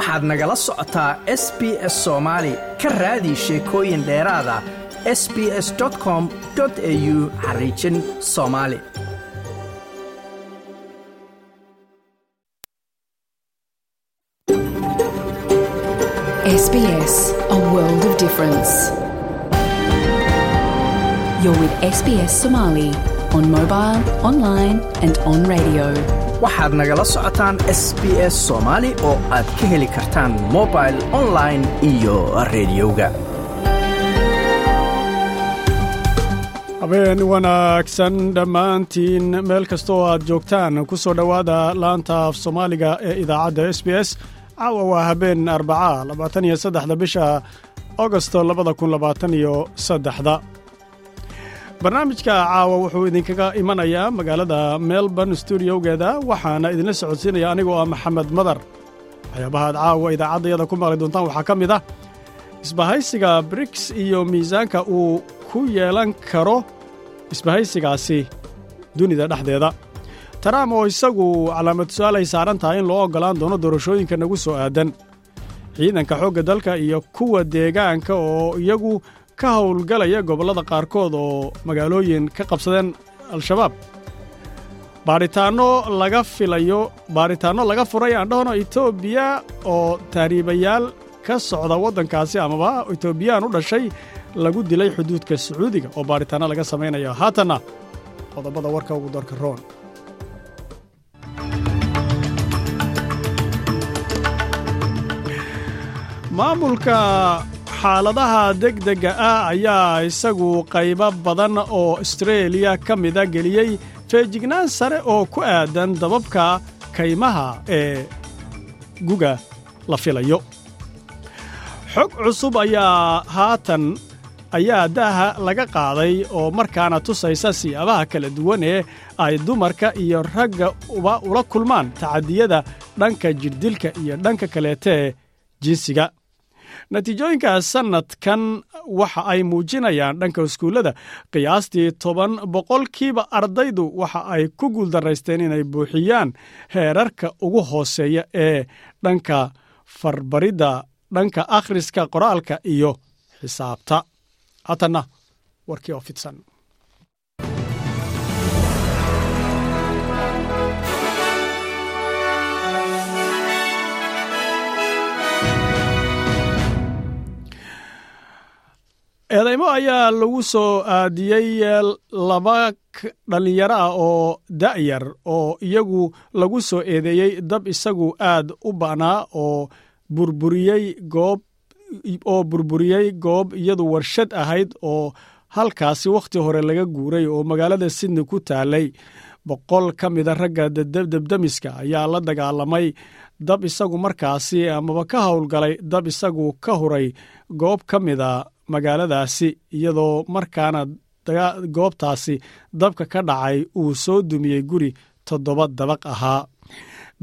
waxaad nagala socotaa s b s soomaali ka raadi sheekooyin dheeraada s b s com au xariijin soomaali SBS, Somali. Waxaad nagala socotaan s b s soomaali oo aad ka heli kartaan mobil online iyo rediyoga habeen wanaagsan dhammaantiin meel kasta oo aad joogtaan ku soo dhowaada laanta af soomaaliga ee idaacadda s b s. Caawa waa habeen arbaca labaatan iyo saddexda bisha agosto labada kun labaatan iyo saddexda barnaamijka caawa wuxuu idinkaga imanayaa magaalada melbourne stuudiogeeda waxaana idinla socodsiinaya anigoo ah maxamed madar. Waxyaabahaad caawa idaacaddayada ku maqli doontaan waxaa ka mid ah isbahaysiga briks iyo miisaanka uu ku yeelan karo isbahaysigaasi dunida dhexdeeda. Trump oo isagu calaamad su'aal ay saaran tahay in loo oggolaan doono doorashooyinka nagu soo aadan. Ciidanka xoogga dalka iyo kuwa deegaanka oo iyagu ka howlgalaya gobollada qaarkood oo magaalooyin ka qabsadeen al-shabaab. Baadhitaanno laga filayo baadhitaanno laga furay aandhahono etoobiya oo tahriibayaal ka socda waddankaasi amaba etoobiyaan u dhashay lagu dilay xuduudka sacuudiga oo baadhitaanno laga samaynayo. Haatanna qodobada warka ugu darka roon. Maamulka xaaladaha degdegga ah ayaa isagu qaybo badan oo astreeliya ka mida geliyey feejignaan sare oo ku aadan dababka kaymaha ee guga la filayo. Xog cusub ayaa haatan ayaa daaha laga qaaday oo markaana tusaysa siyaabaha kala duwan ee ay dumarka iyo ragga uba ula kulmaan tacadiyada dhanka jirdilka iyo dhanka kaleetee jinsiga natiijooyinka sannadkan waxa ay muujinayaan dhanka iskuullada. Qiyaastii toban boqolkiiba ardaydu waxa ay ku guuldarraysteen inay buuxiyaan heerarka ugu hooseeya ee dhanka farbaridda dhanka akhriska qoraalka iyo xisaabta. Haatanna warkii oo fidsan eedaymo ayaa lagu soo aadiyey laba dhallinyaro ah oo da'yar oo iyagu lagu soo eedeeyey dab isagu aad u ba'naa oo burburiyey goob oo burburiyey goob iyadu warshad ahayd oo halkaasi wakhti hore laga guuray oo magaalada sydney ku taalay boqol ka mida ragga debdemiska ayaa la dagaalamay dab isagu markaasi amaba ka howlgalay dab isagu ka huray goob ka mida magaaladaasi iyadoo markaana goobtaasi dabka ka dhacay uu soo dumiyey guri toddoba dabaq ahaa.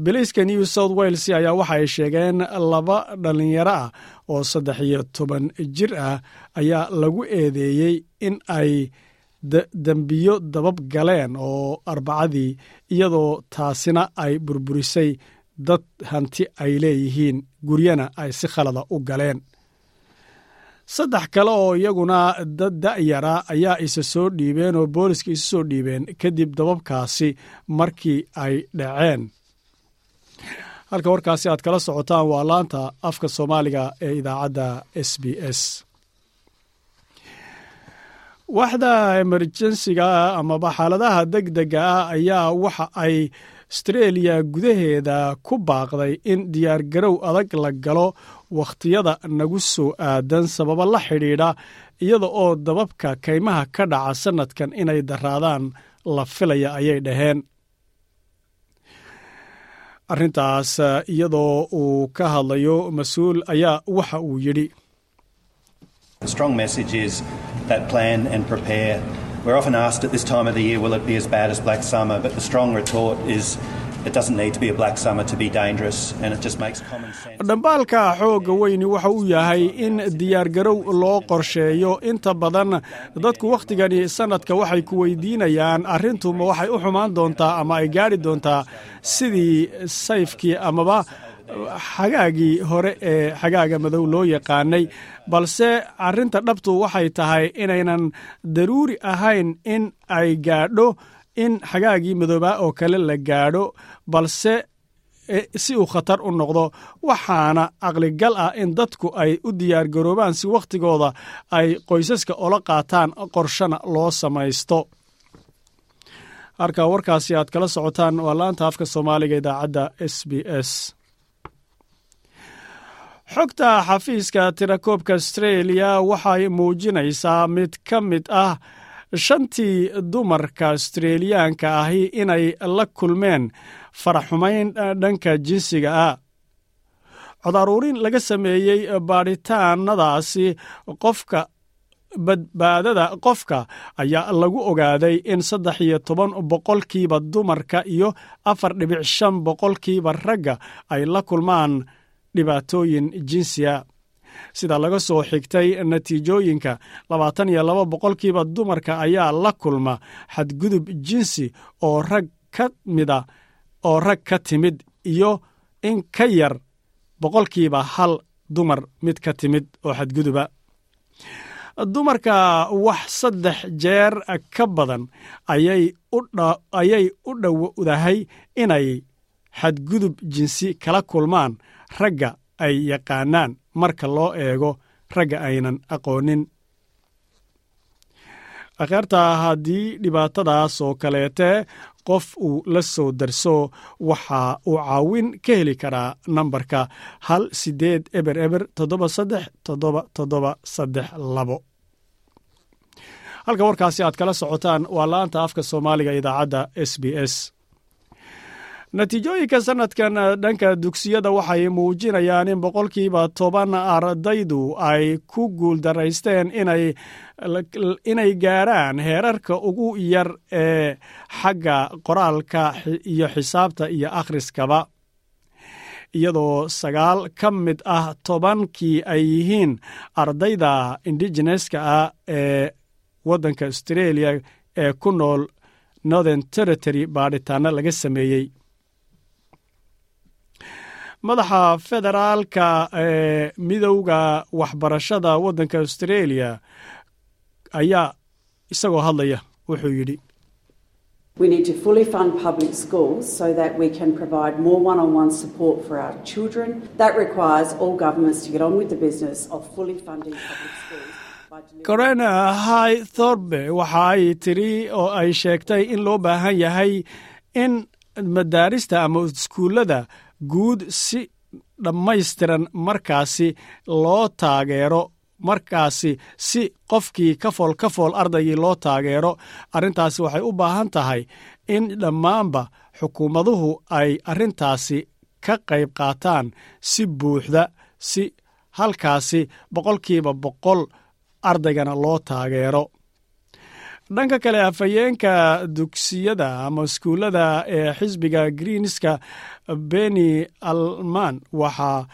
Biliiska new south wales ayaa waxa ay sheegeen laba dhallinyaro ah oo saddex iyo toban jir ah ayaa lagu eedeeyey in ay dembiyo dabab galeen oo arbacadii iyadoo taasina ay burburisay dad hanti ay leeyihiin guryana ay si khalada u galeen saddex kale oo iyaguna dad da'yara ayaa isa soo dhiibeen oo booliska isu soo dhiibeen kadib dababkaasi markii ay dhaceen. Halka warkaasi aad kala socotaan waa laanta afka soomaaliga ee idaacadda s b s. Waxda emerjensiga amaba xaaladaha degdega ah ayaa waxa ay astreeliya gudaheeda ku baaqday in diyaargarow adag la galo wakhtiyada nagu soo aadan sababo la xidhiidha iyada oo dababka kaymaha ka dhaca sannadkan inay daraadaan la filaya ayay dhaheen. Arrintaas iyadoo uu ka hadlayo mas'uul ayaa waxa uu yidhi Dhambaalka xoogga weyni waxa uu yahay in diyaargarow loo qorsheeyo. Inta badan dadku wakhtigani sannadka waxay ku weydiinayaan arrintuma waxay u xumaan doontaa ama ay gaadhi doontaa? Sidii sayfkii amaba xagaagii hore ee xagaaga madow loo yaqaanay. Balse arrinta dhabtu waxay tahay inaynan daruuri ahayn in ay gaadho in xagaagii madoobaa oo kale la gaadho balse si uu khatar u noqdo. Waxaana aqligal ah in dadku ay u diyaargaroobaan si wakhtigooda ay qoysaska ola qaataan qorshana loo samaysto. Halka warkaasi aad kala socotaan waa laanta afka soomaaliga idaacadda s b s. Xogta xafiiska tirakoobka astreeliya waxay muujinaysaa mid ka mid ah shantii dumarka astreeliyaanka ahi inay la kulmeen faraxumayn dhanka jinsiga ah. Cod aruurin laga sameeyey baadhitaanadaasi qofka badbaadada qofka ayaa lagu ogaaday in saddex iyo toban boqolkiiba dumarka iyo afar dhibic shan boqolkiiba ragga ay la kulmaan dhibaatooyin jinsiya sida laga soo xigtay natiijooyinka labaatan iyo laba boqolkiiba dumarka ayaa la kulma xadgudub jinsi oo rag ka mida oo rag ka timid iyo in ka yar boqolkiiba hal dumar mid ka timid oo xadguduba. Dumarka wax saddex jeer ka badan ayay u dhowdahay inay xadgudub jinsi kala kulmaan ragga ay yaqaanaan marka loo eego ragga aynan aqoonin. Akheerta haddii dhibaatadaas oo kaleete qof uu la soo darso waxa uu caawin ka heli karaa nambarka hal sideed eber eber toddoba saddex toddoba toddoba saddex labo. Halka warkaasi aad kala socotaan waa laanta afka soomaaliga idaacadda s b s natiijooyinka sanadkan dhanka dugsiyada waxay muujinayaan in boqolkiiba toban ardaydu ay ku guuldaraysteen inay gaaraan heerarka ugu yar ee xagga qoraalka iyo xisaabta iyo akhriskaba. Iyadoo sagaal ka mid ah tobankii ay yihiin ardayda indigeneska ah ee waddanka australia ee ku nool northern territory baadhitaano laga sameeyey madaxa federaalka ee midowda waxbarashada waddanka australia ayaa isagoo hadlaya wuxuu yidhi We need to fully fund public schools so that we can provide more one on one support for our children. That requires all governments to get on with the business of fully funding public schools. coren hay thorbe waxa ay tiri oo ay sheegtay in loo baahan yahay in madaarista ama iskuullada guud si dhammaystiran markaasi loo taageero markaasi si qofkii kafool kafool ardaygii loo taageero. Arrintaasi waxay u baahan tahay in dhammaanba xukuumaduhu ay arrintaasi ka qayb qaataan si buuxda si halkaasi boqolkiiba boqol ardaygana loo taageero dhanka kale afhayeenka dugsiyada ama iskuullada ee xisbiga greenska beni alman waxa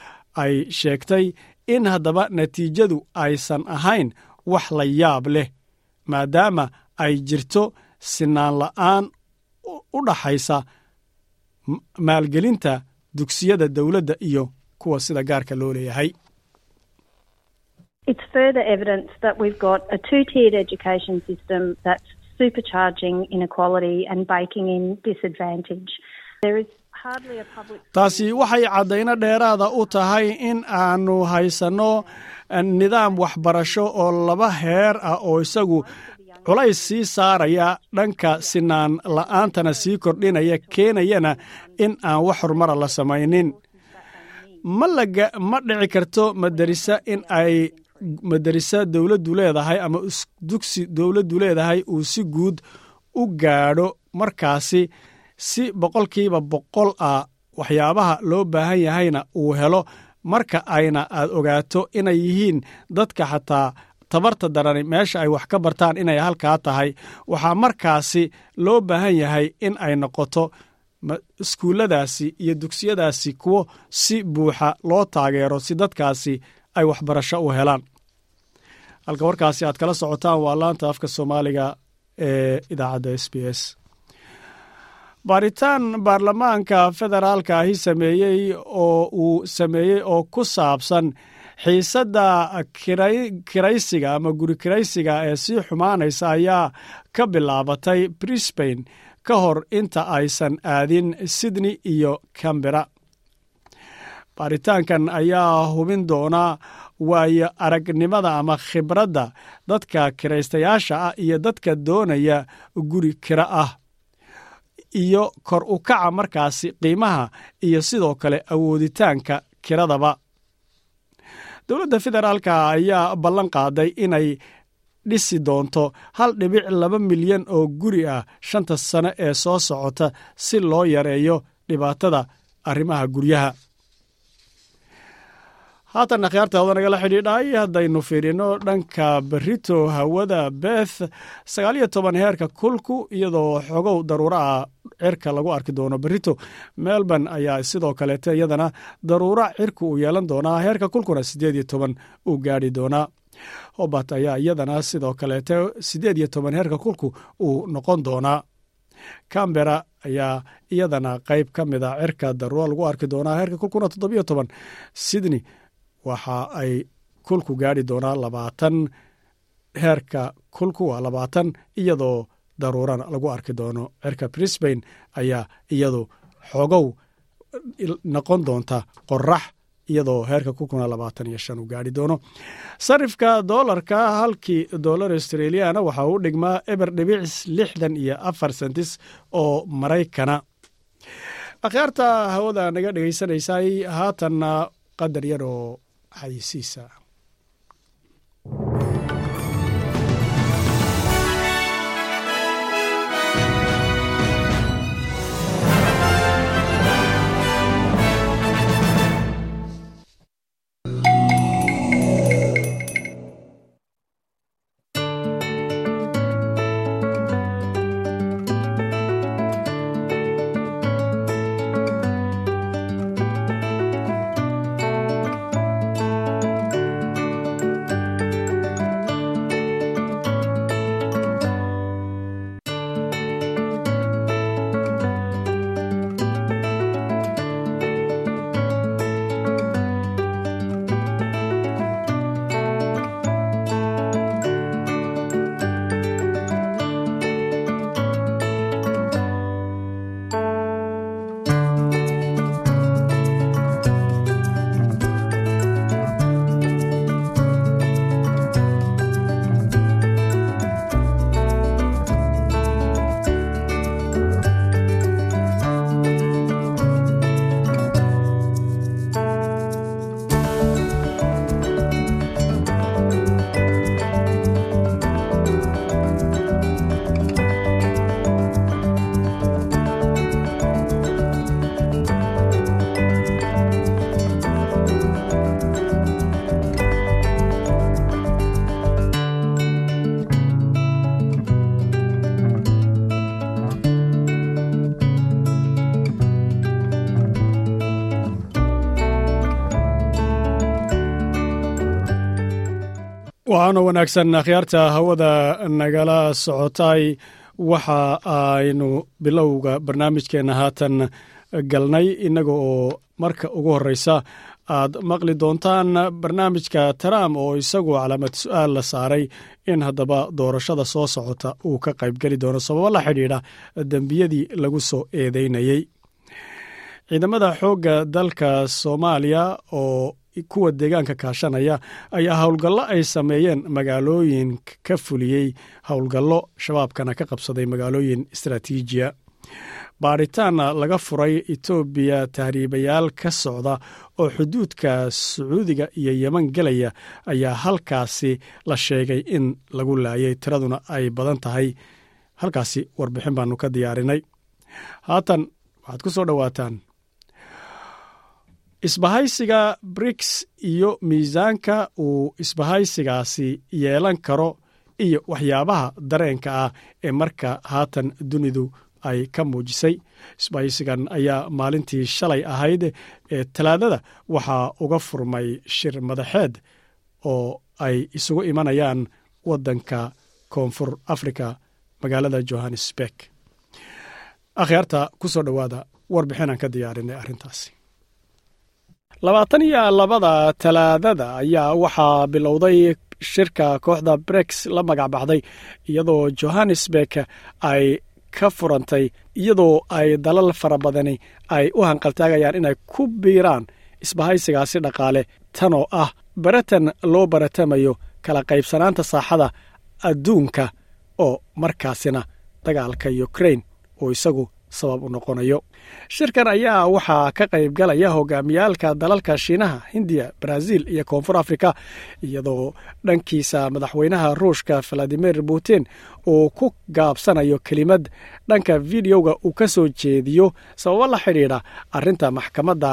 ay sheegtay in haddaba natiijadu aysan ahayn wax la yaab leh maadaama ay jirto sinaan la'aan u dhaxaysa maalgelinta dugsiyada dowladda iyo kuwa sida gaarka loo leeyahay It's further evidence that we've got a two tiered education system that's supercharging inequality and baking in disadvantage. There is taasi waxay caddayno dheeraada u tahay in aanu haysanno nidaam waxbarasho oo laba heer ah oo isagu culays sii saaraya dhanka sinaan la'aantana sii kordhinaya keenayana in aan wax horumara la samaynin ma dhici karto madarisa in ay madarisa dowladdu leedahay ama dugsi dowladdu leedahay uu si guud u gaadho markaasi si boqolkiiba boqol ah waxyaabaha loo baahan yahayna uu helo marka ayna aad ogaato inay yihiin dadka xataa tabarta darani meesha ay wax ka bartaan inay halkaa tahay. Waxaa markaasi loo baahan yahay in ay noqoto iskuulladaasi iyo dugsiyadaasi kuwo si buuxa loo taageero si dadkaasi ay waxbarasho u helaan. Halka warkaasi aad kala socotaan waa laanta afka soomaaliga ee idaacadda s b s. Baaritaan baarlamaanka federaalka ahi sameeyey oo uu sameeyey oo ku saabsan xiisadda kiraysiga ama guri kiraysiga ee sii xumaanaysa ayaa ka bilaabatay brisbain ka hor inta aysan aadin sydney iyo cambera baaritaankan ayaa hubin doonaa waayo aragnimada ama khibradda dadka kiraystayaasha ah iyo dadka doonaya guri kira ah. Iyo kor u kaca markaasi qiimaha iyo sidoo kale awooditaanka kiradaba. Dowladda federaalka ayaa ballan qaaday inay dhisi doonto hal dhibic laba milyan oo guri ah shanta sano ee soo socota si loo yareeyo dhibaatada arrimaha guryaha haatan akhyaarta hawda nagala xidhiidhay. Haddaynu fiirino dhanka berito hawada beth sagaaliyo toban heerka kulku iyadoo xogow daruuro ah cirka lagu arki doono berito melbourne ayaa sidoo kaleete iyadana daruuro cirka uu yeelan doonaa heerka kulkuna siddeed iyo toban uu gaadhi doonaa hobat ayaa iyadana sidoo kaleete siddeed iyo toban heerka kulku uu noqon doonaa cambera ayaa iyadana qayb ka mida cirka daruuro lagu arki doonaa heerka kulkuna toddobiyo toban. Sydney waxa ay kulku gaadhi doonaa labaatan heerka kulku waa labaatan iyadoo daruurana lagu arki doono. Cirka brisbain ayaa iyadu xogow noqon doonta qorax iyadoo heerka kulkuna labaatan iyo shan uu gaadhi doono. Sarifka doolarka halkii doolar australiana waxa uu dhigmaa eber dhibic lixdan iyo afar sentis oo maraykana akhyaarta hawada naga dhegaysanaysay haatanna qadar yar oo xayisiisa waxaana wanaagsan akhyaarta hawada nagala socotay. Waxa aynu bilowga barnaamijkeenna haatan galnay innaga oo marka ugu horreysa aad maqli doontaan barnaamijka trump oo isagu calaamad su'aal la saaray in haddaba doorashada soo socota uu ka qaybgeli doono sababo la xidhiidha dembiyadii lagu soo eedeynayey ciidamada xoogga dalka soomaaliya oo kuwa deegaanka kaashanaya ayaa howlgallo ay sameeyeen magaalooyin ka fuliyey howlgallo shabaabkana ka qabsaday magaalooyin istraatiijiya baaritaana laga furay etoobiya tahriibayaal ka socda oo xuduudka sacuudiga iyo yeman gelaya ayaa halkaasi la sheegay in lagu laayay tiraduna ay badan tahay. Halkaasi warbixin baanu ka diyaarinay. Haatan waxaad ku soo dhowaataan isbahaysiga briks iyo miisaanka uu isbahaysigaasi yeelan karo iyo waxyaabaha dareenka ah ee marka haatan dunidu ay ka muujisay. Isbahaysigan ayaa maalintii shalay ahayd ee talaadada waxaa uga furmay shir madaxeed oo ay isugu imanayaan waddanka koonfur africa magaalada johannesburg. Akhyaarta ku soo dhowaada warbixinaan ka diyaarinay arrintaasi labaatan iyo labada talaadada ayaa waxaa bilowday shirka kooxda brex la magac baxday iyadoo johannesburg ay ka furantay iyadoo ay dalal fara badani ay u hanqaltaagayaan inay ku biiraan isbahaysigaasi dhaqaale. Tanoo ah baratan loo baratamayo kala qaybsanaanta saaxada adduunka oo markaasina dagaalka ukrain oo isagu sabab u noqonayo. Shirkan ayaa waxaa ka qaybgalaya hogaamiyaalka dalalka shiinaha hindiya brazil iyo koonfur afrika iyadoo dhankiisa madaxweynaha ruushka valadimir putin uu ku gaabsanayo kelimad dhanka videoga uu ka soo jeediyo sababo la xidhiidha arrinta maxkamadda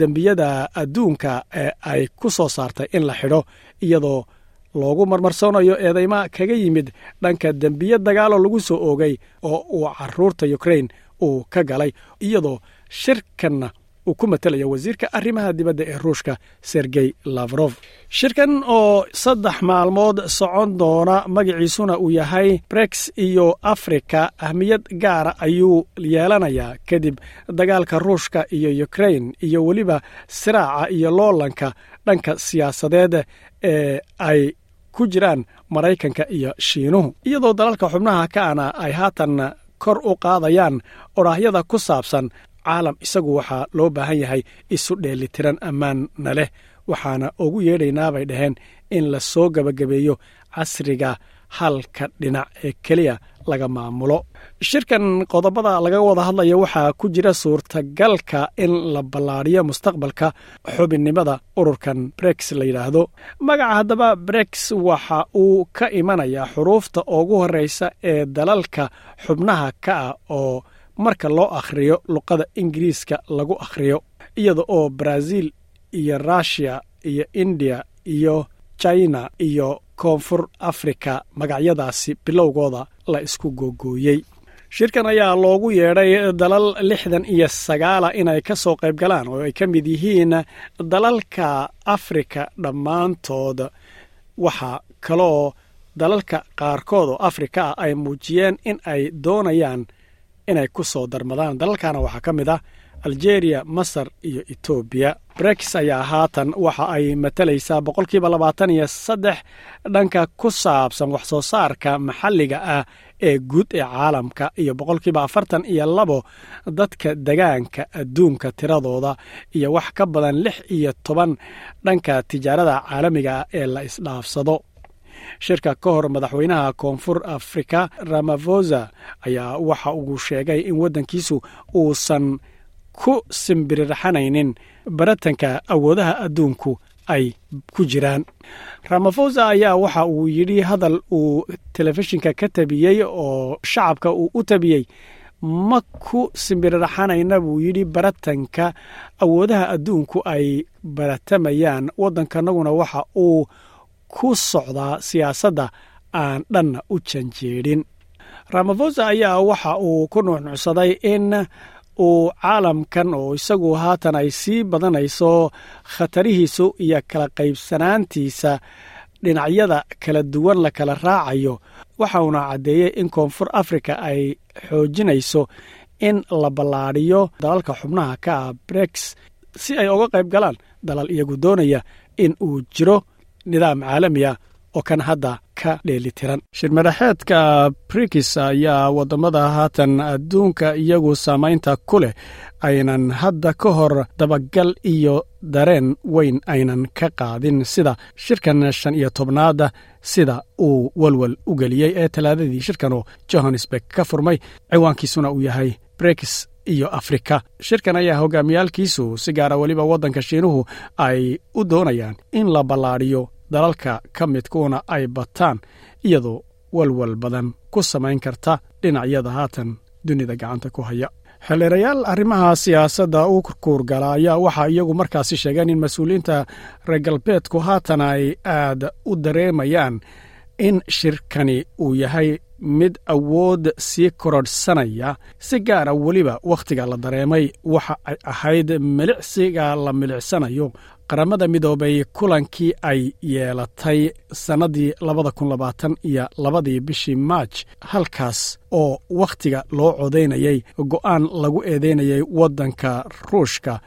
dembiyada adduunka ee ay ku soo saartay in la xidho iyadoo loogu marmarsoonayo eedeyma kaga yimid dhanka dembiye dagaaloo lagu soo oogay oo uu carruurta ukrain uu ka galay iyadoo shirkanna uu ku matelayo wasiirka arrimaha dibadda ee ruushka sergey lafrof shirkan oo saddex maalmood socon doona magaciisuna uu yahay brex iyo afrika ahmiyad gaara ayuu yeelanayaa. Kadib dagaalka ruushka iyo ukrain iyo weliba siraaca iyo loolanka dhanka siyaasadeed ee ay ku jiraan maraykanka iyo shiinuhu. Iyadoo dalalka xubnaha kaana ay haatan kor u qaadayaan odhaahyada ku saabsan caalam isagu waxaa loo baahan yahay isu dheelitiran ammaanna leh. Waxaana ugu yeedhaynaa bay dhaheen in la soo gebagabeeyo casriga halka dhinac ee keliya laga maamulo. Shirkan qodobada laga wada hadlaya waxaa ku jira suurtagalka in la ballaadhiyo mustaqbalka xubinnimada ururkan brex la yidhaahdo magaca haddaba brex waxa uu ka imanayaa xuruufta ugu horreysa ee dalalka xubnaha ka ah oo marka loo akhriyo luqada ingiriiska lagu akhriyo iyada oo brazil iyo russiya iyo indiya iyo china iyo koonfur afrika magacyadaasi bilowgooda la isku googooyey. Shirkan ayaa loogu yeedhay dalal lixdan iyo sagaala inay ka soo qayb galaan oo ay ka mid yihiin dalalka afrika dhammaantood. Waxaa kaloo dalalka qaarkood oo afrika ah ay muujiyeen in ay doonayaan inay ku soo darmadaan. Dalalkana waxaa ka mid ah algeria masar iyo etoobiya brex ayaa haatan waxa ay matalaysaa boqolkiiba labaatan iyo saddex dhanka ku saabsan wax soo saarka maxalliga ah ee guud ee caalamka iyo boqolkiiba afartan iyo labo dadka degaanka adduunka tiradooda iyo wax ka badan lix iyo toban dhanka tijaarada caalamiga ah ee la isdhaafsado. Shirka ka hor madaxweynaha koonfur afrika ramafosa ayaa waxa uu sheegay in waddankiisu uusan ku simbirirxanaynin baratanka awoodaha adduunku ay ku jiraan. Ramafosa ayaa waxa uu yidhi hadal uu telefishinka ka tabiyey oo shacabka uu u tabiyey ma ku simbirirxanayna buu yidhi baratanka awoodaha adduunku ay baratamayaan waddankanaguna waxa uu ku socdaa siyaasadda aan dhanna u janjeedhin ramafosa ayaa waxa uu ku nuuxnuucsaday in uu caalamkan oo isagu haatan ay sii badanayso khatarihiisu iyo kala qaybsanaantiisa dhinacyada kala duwan la kala raacayo waxauna caddeeyey in koonfur afrika ay xoojinayso in la ballaadhiyo dalalka xubnaha ka ah brex si ay uga qayb galaan dalal iyagu doonaya in uu jiro nidaam caalamiya oo kan hadda ka dheelitiran shirmadaxeedka brikis ayaa waddamada haatan adduunka iyagu saamaynta ku leh aynan hadda ka hor dabagal iyo dareen weyn aynan ka qaadin sida shirkan shan iyo tobnaada sida uu walwal u geliyey ee talaadadii shirkanoo johannesburg ka furmay ciwaankiisuna uu yahay brikis iyo afrika. Shirkan ayaa hogaamiyaalkiisu si gaara weliba waddanka shiinuhu ay u doonayaan in la ballaadhiyo dalalka ka midkuuna ay bataan iyadoo walwal badan ku samayn karta dhinacyada haatan dunida gacanta ku haya. Xildhirayaal arrimaha siyaasadda u kurkuurgala ayaa waxaa iyagu markaasi sheegeen in mas'uuliyiinta reer galbeedku haatan ay aad u dareemayaan in shirkani uu yahay mid awood sii korodhsanaya si gaara weliba wakhtiga la dareemay. Waxa ay ahayd milicsiga la milicsanayo qaramada midoobay kulankii ay yeelatay sannaddii labada kun labaatan iyo labadii bishii maaj halkaas oo wakhtiga loo codaynayay go'aan lagu eedeynayay waddanka ruushka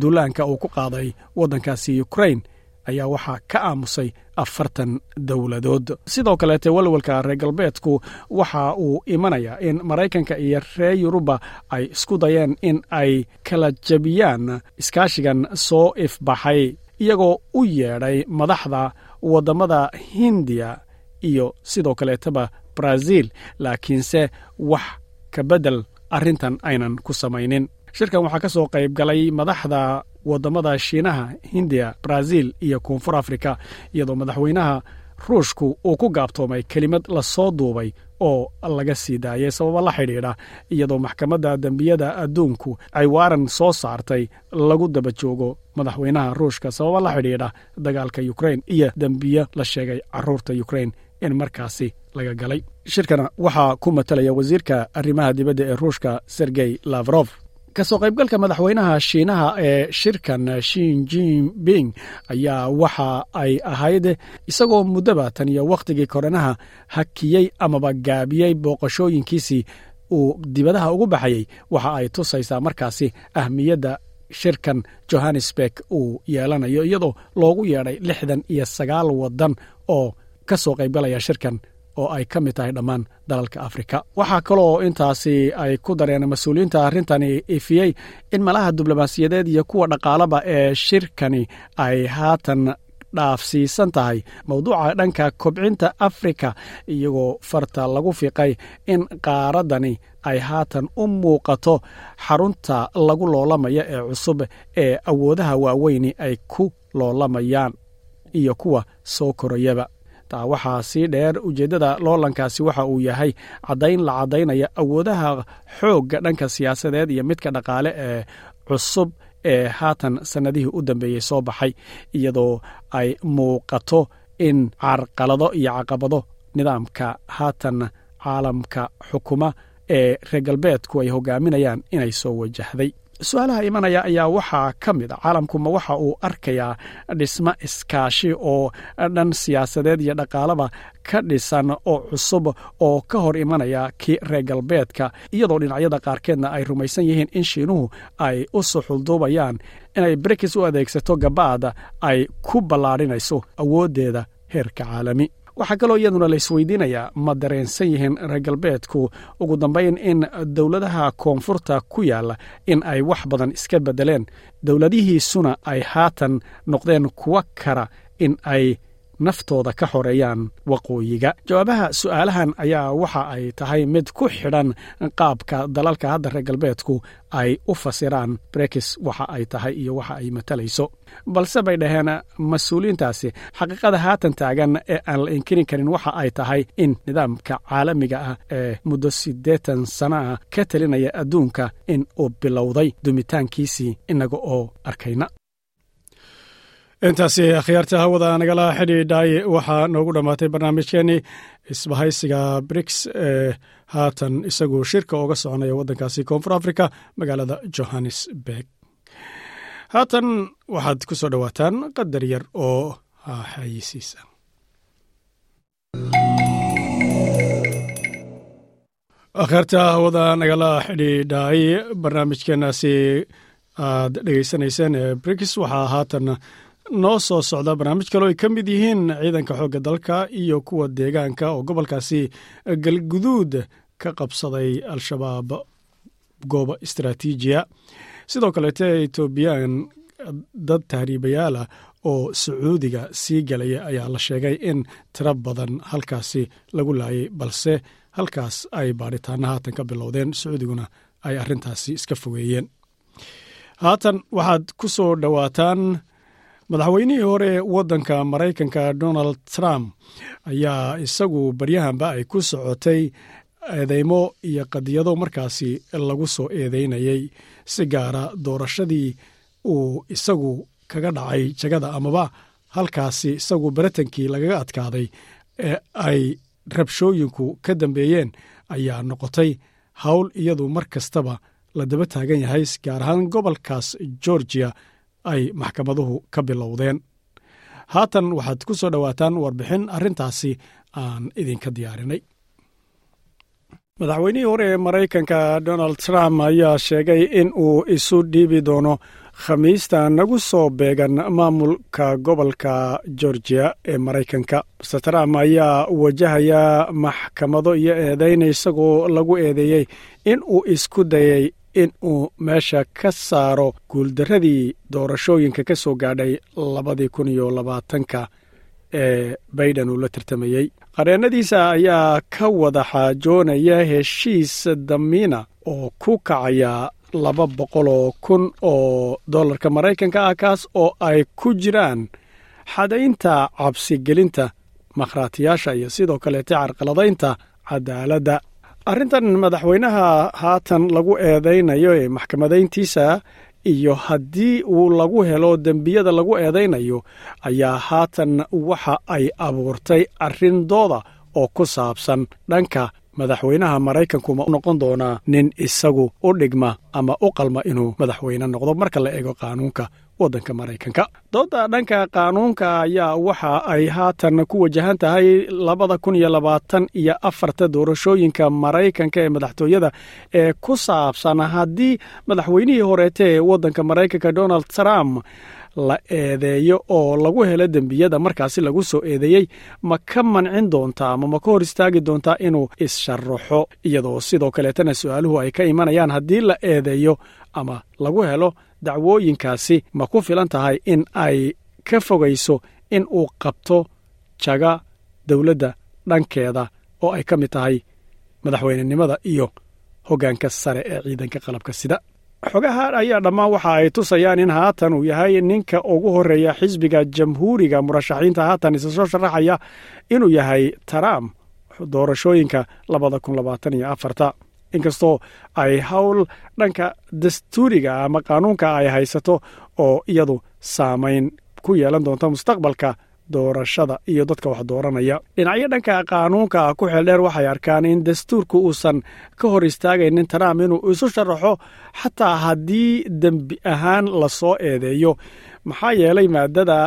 duulaanka uu ku qaaday waddankaasi ukrain ayaa waxaa ka aamusay afartan dowladood. Sidoo kaleete walwalka reer galbeedku waxa uu imanayaa in maraykanka iyo reer yuruba ay isku dayeen in ay kala jebiyaan iskaashigan soo ifbaxay iyagoo u yeedhay madaxda waddamada hindiya iyo sidoo kaleetaba brazil. Laakiinse wax ka beddel arrintan aynan ku samaynin. Shirkan waxaa ka soo qayb galay madaxda waddamada shiinaha hindiya brazil iyo koonfur afrika iyadoo madaxweynaha ruushku uu ku gaabtoomay kelimad la soo duubay oo laga sii daayay sababo la xidhiidha iyadoo maxkamadda dembiyada adduunku ay waaran soo saartay lagu daba joogo madaxweynaha ruushka sababo la xidhiidha dagaalka ukrain iyo dembiyo la sheegay carruurta ukrain in markaasi laga galay. Shirkana waxaa ku matalaya wasiirka arrimaha dibadda ee ruushka sergey lafrof ka soo qaybgalka madaxweynaha shiinaha ee shirkan shin jinping ayaa waxa ay ahayd isagoo muddaba tan iyo wakhtigii koranaha hakiyey amaba gaabiyey booqashooyinkiisii uu dibadaha ugu baxayey waxa ay tusaysaa markaasi ahmiyadda shirkan johannesburg uu yeelanayo iyadoo loogu yeedhay lixdan iyo sagaal waddan oo ka soo qaybgalaya shirkan oo ay ka mid tahay dhammaan dalalka afrika. Waxaa kaloo intaasi ay ku dareen mas'uuliyiinta arrintani ifiyey in malaha diblomaasiyadeed iyo kuwa dhaqaalaba ee shirkani ay haatan dhaafsiisan tahay. Mowduuca dhanka kobcinta afrika iyagoo farta lagu fiiqay in qaaraddani ay haatan u muuqato xarunta lagu loolamaya ee cusub ee awoodaha waaweyni ay ku loolamayaan iyo kuwa soo korayaba taa waxaa sii dheer ujeeddada loolankaasi waxa uu yahay caddayn la caddaynaya awoodaha xoogga dhanka siyaasadeed iyo midka dhaqaale ee cusub ee haatan sannadihii u dambeeyey soo baxay iyadoo ay muuqato in carqalado iyo caqabado nidaamka haatan caalamka xukuma ee reer galbeedku ay hogaaminayaan inay soo wajahday su'aalaha imanaya ayaa waxaa ka mid a. Caalamkuma waxa uu arkayaa dhismo iskaashi oo dhan siyaasadeed iyo dhaqaalaba ka dhisan oo cusub oo ka hor imanaya kii reer galbeedka iyadoo dhinacyada qaarkeedna ay rumaysan yihiin in shiinuhu ay u suxulduubayaan inay brikis u adeegsato gabaada ay ku ballaadhinayso awooddeeda heerka caalami waxaa kaloo iyaduna la isweydiinayaa ma dareensan yihiin reer galbeedku ugu dambayn in dowladaha koonfurta ku yaalla in ay wax badan iska beddeleen. Dowladihiisuna ay haatan noqdeen kuwa kara in ay naftooda ka xoreeyaan waqooyiga. Jawaabaha su'aalahan ayaa waxa ay tahay mid ku xidhan qaabka dalalka hadda reer galbeedku ay u fasiraan. Brekis waxa ay tahay iyo waxa ay matalayso balse bay dhaheen mas'uuliyiintaasi xaqiiqada haatan taagan ee aan la inkirin karin waxa ay tahay in nidaamka caalamiga ah ee muddo siddeetan sano ah ka telinaya adduunka in uu bilowday dumitaankiisii inaga oo arkayna intaasi akhyaarta hawada nagala xidhiidhay waxaa noogu dhammaatay barnaamijkeenii isbahaysiga briks ee haatan isagu shirka uga soconaya waddankaasi koonfur africa magaalada johannesburg. Haatan waxaad ku soo dhowaataan qadar yar oo xayisiisa akhyaarta hawada nagala xidhiidhay barnaamijkeenaasi aad dhegeysanayseen ee briks waxaa haatan noo soo socda barnaamij kaloo ay ka mid yihiin ciidanka xoogga dalka iyo kuwa deegaanka oo gobolkaasi galguduud ka qabsaday al-shabaab goobo istaraatiijiya. Sidoo kaleete etoobiyaan dad tahriibayaalah oo sacuudiga sii galaya ayaa la sheegay in tiro badan halkaasi lagu laayay balse halkaas ay baadhitaana haatan ka bilowdeen sacuudiguna ay arrintaasi iska fogeeyeen. Haatan waxaad ku soo dhowaataan madaxweynihii hore waddanka maraykanka donald trump ayaa isagu baryahanba ay ku socotay eedeymo iyo qadiyado markaasi lagu soo eedeynayay si gaara doorashadii uu isagu kaga dhacay jagada amaba halkaasi isagu baritankii lagaga adkaaday ee ay rabshooyinku ka dambeeyeen ayaa noqotay howl iyadu mar kastaba la daba taagan yahay gaar ahaan gobolkaas georgiya ay maxkamaduhu ka bilowdeen. Haatan waxaad ku soo dhowaataan warbixin arrintaasi aan idinka diyaarinay. Madaxweynihii hore ee maraykanka donald trump ayaa sheegay in uu isu dhiibi doono khamiista nagu soo beegan maamulka gobolka georgiya ee maraykanka. Master trump ayaa wajahaya maxkamado iyo eedayn isagoo lagu eedeeyey in uu isku dayay in uu meesha ka saaro guuldarradii doorashooyinka ka soo gaadhay labadii kun iyo labaatanka ee baiden uu la tartamayey qareennadiisa ayaa ka wada xaajoonaya heshiis damiina oo ku kacaya laba boqol oo kun oo dollarka maraykanka ah kaas oo ay ku jiraan xadaynta cabsigelinta makhraatiyaasha iyo sidoo kaleete carqaladaynta cadaaladda arrintan madaxweynaha haatan lagu eedaynayo ee maxkamadayntiisa iyo haddii uu lagu helo dembiyada lagu eedaynayo ayaa haatan waxa ay abuurtay arrindooda oo ku saabsan dhanka madaxweynaha maraykanku ma noqon doonaa nin isagu u dhigma ama u qalma inuu madaxweyne noqdo. Marka la eego qaanuunka waddanka maraykanka. Doodda dhanka qaanuunka ayaa waxa ay haatan ku wajahan tahay labada kun iyo labaatan iyo afarta doorashooyinka maraykanka ee madaxtooyada ee ku saabsan haddii madaxweynihii horeete ee waddanka maraykanka donald trump la eedeeyo oo lagu helo dembiyada markaasi lagu soo eedeeyey ma ka mancin doontaa ama ma ka hor istaagi doontaa inuu is-sharaxo iyadoo sidoo kaleetana su'aaluhu ay ka imanayaan haddii la eedeeyo ama lagu helo dacwooyinkaasi ma ku filan tahay in ay ka fogayso in uu qabto jaga dowladda dhankeeda oo ay ka mid tahay madaxweynenimada iyo hoggaanka sare ee ciidanka qalabka sida. Xogaha ayaa dhammaan waxa ay tusayaan in haatan uu yahay ninka ugu horreeya xisbiga jamhuuriga murashaxiinta. Haatan isa soo sharaxaya inuu yahay trump doorashooyinka labada kun labaatan iyo afarta inkastoo ay howl dhanka dastuuriga ama qaanuunka ay haysato oo iyadu saamayn ku yeelan doonta mustaqbalka doorashada iyo dadka wax dooranaya. Dhinacyo dhanka qaanuunka ku xeeldheer waxay arkaan in dastuurku uusan ka hor istaagaynin trump inuu isu sharaxo xataa haddii dembi ahaan la soo eedeeyo. Maxaa yeelay maadada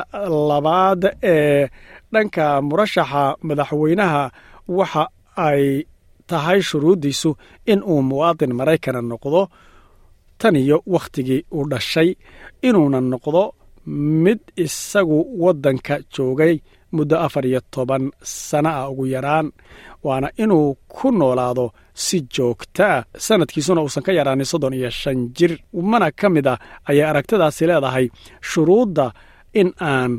labaad ee dhanka murashaxa madaxweynaha waxa ay tahay shuruuddiisu in uu muwaadin maraykana noqdo tan iyo wakhtigii uu dhashay inuuna noqdo mid isagu waddanka joogay muddo afar iyo toban sana ah ugu yaraan waana inuu ku noolaado si joogtaa sanadkiisuna uusan ka yaraanin soddon iyo shan jir. Mana ka mid ah ayay aragtidaasi leedahay shuruudda in aan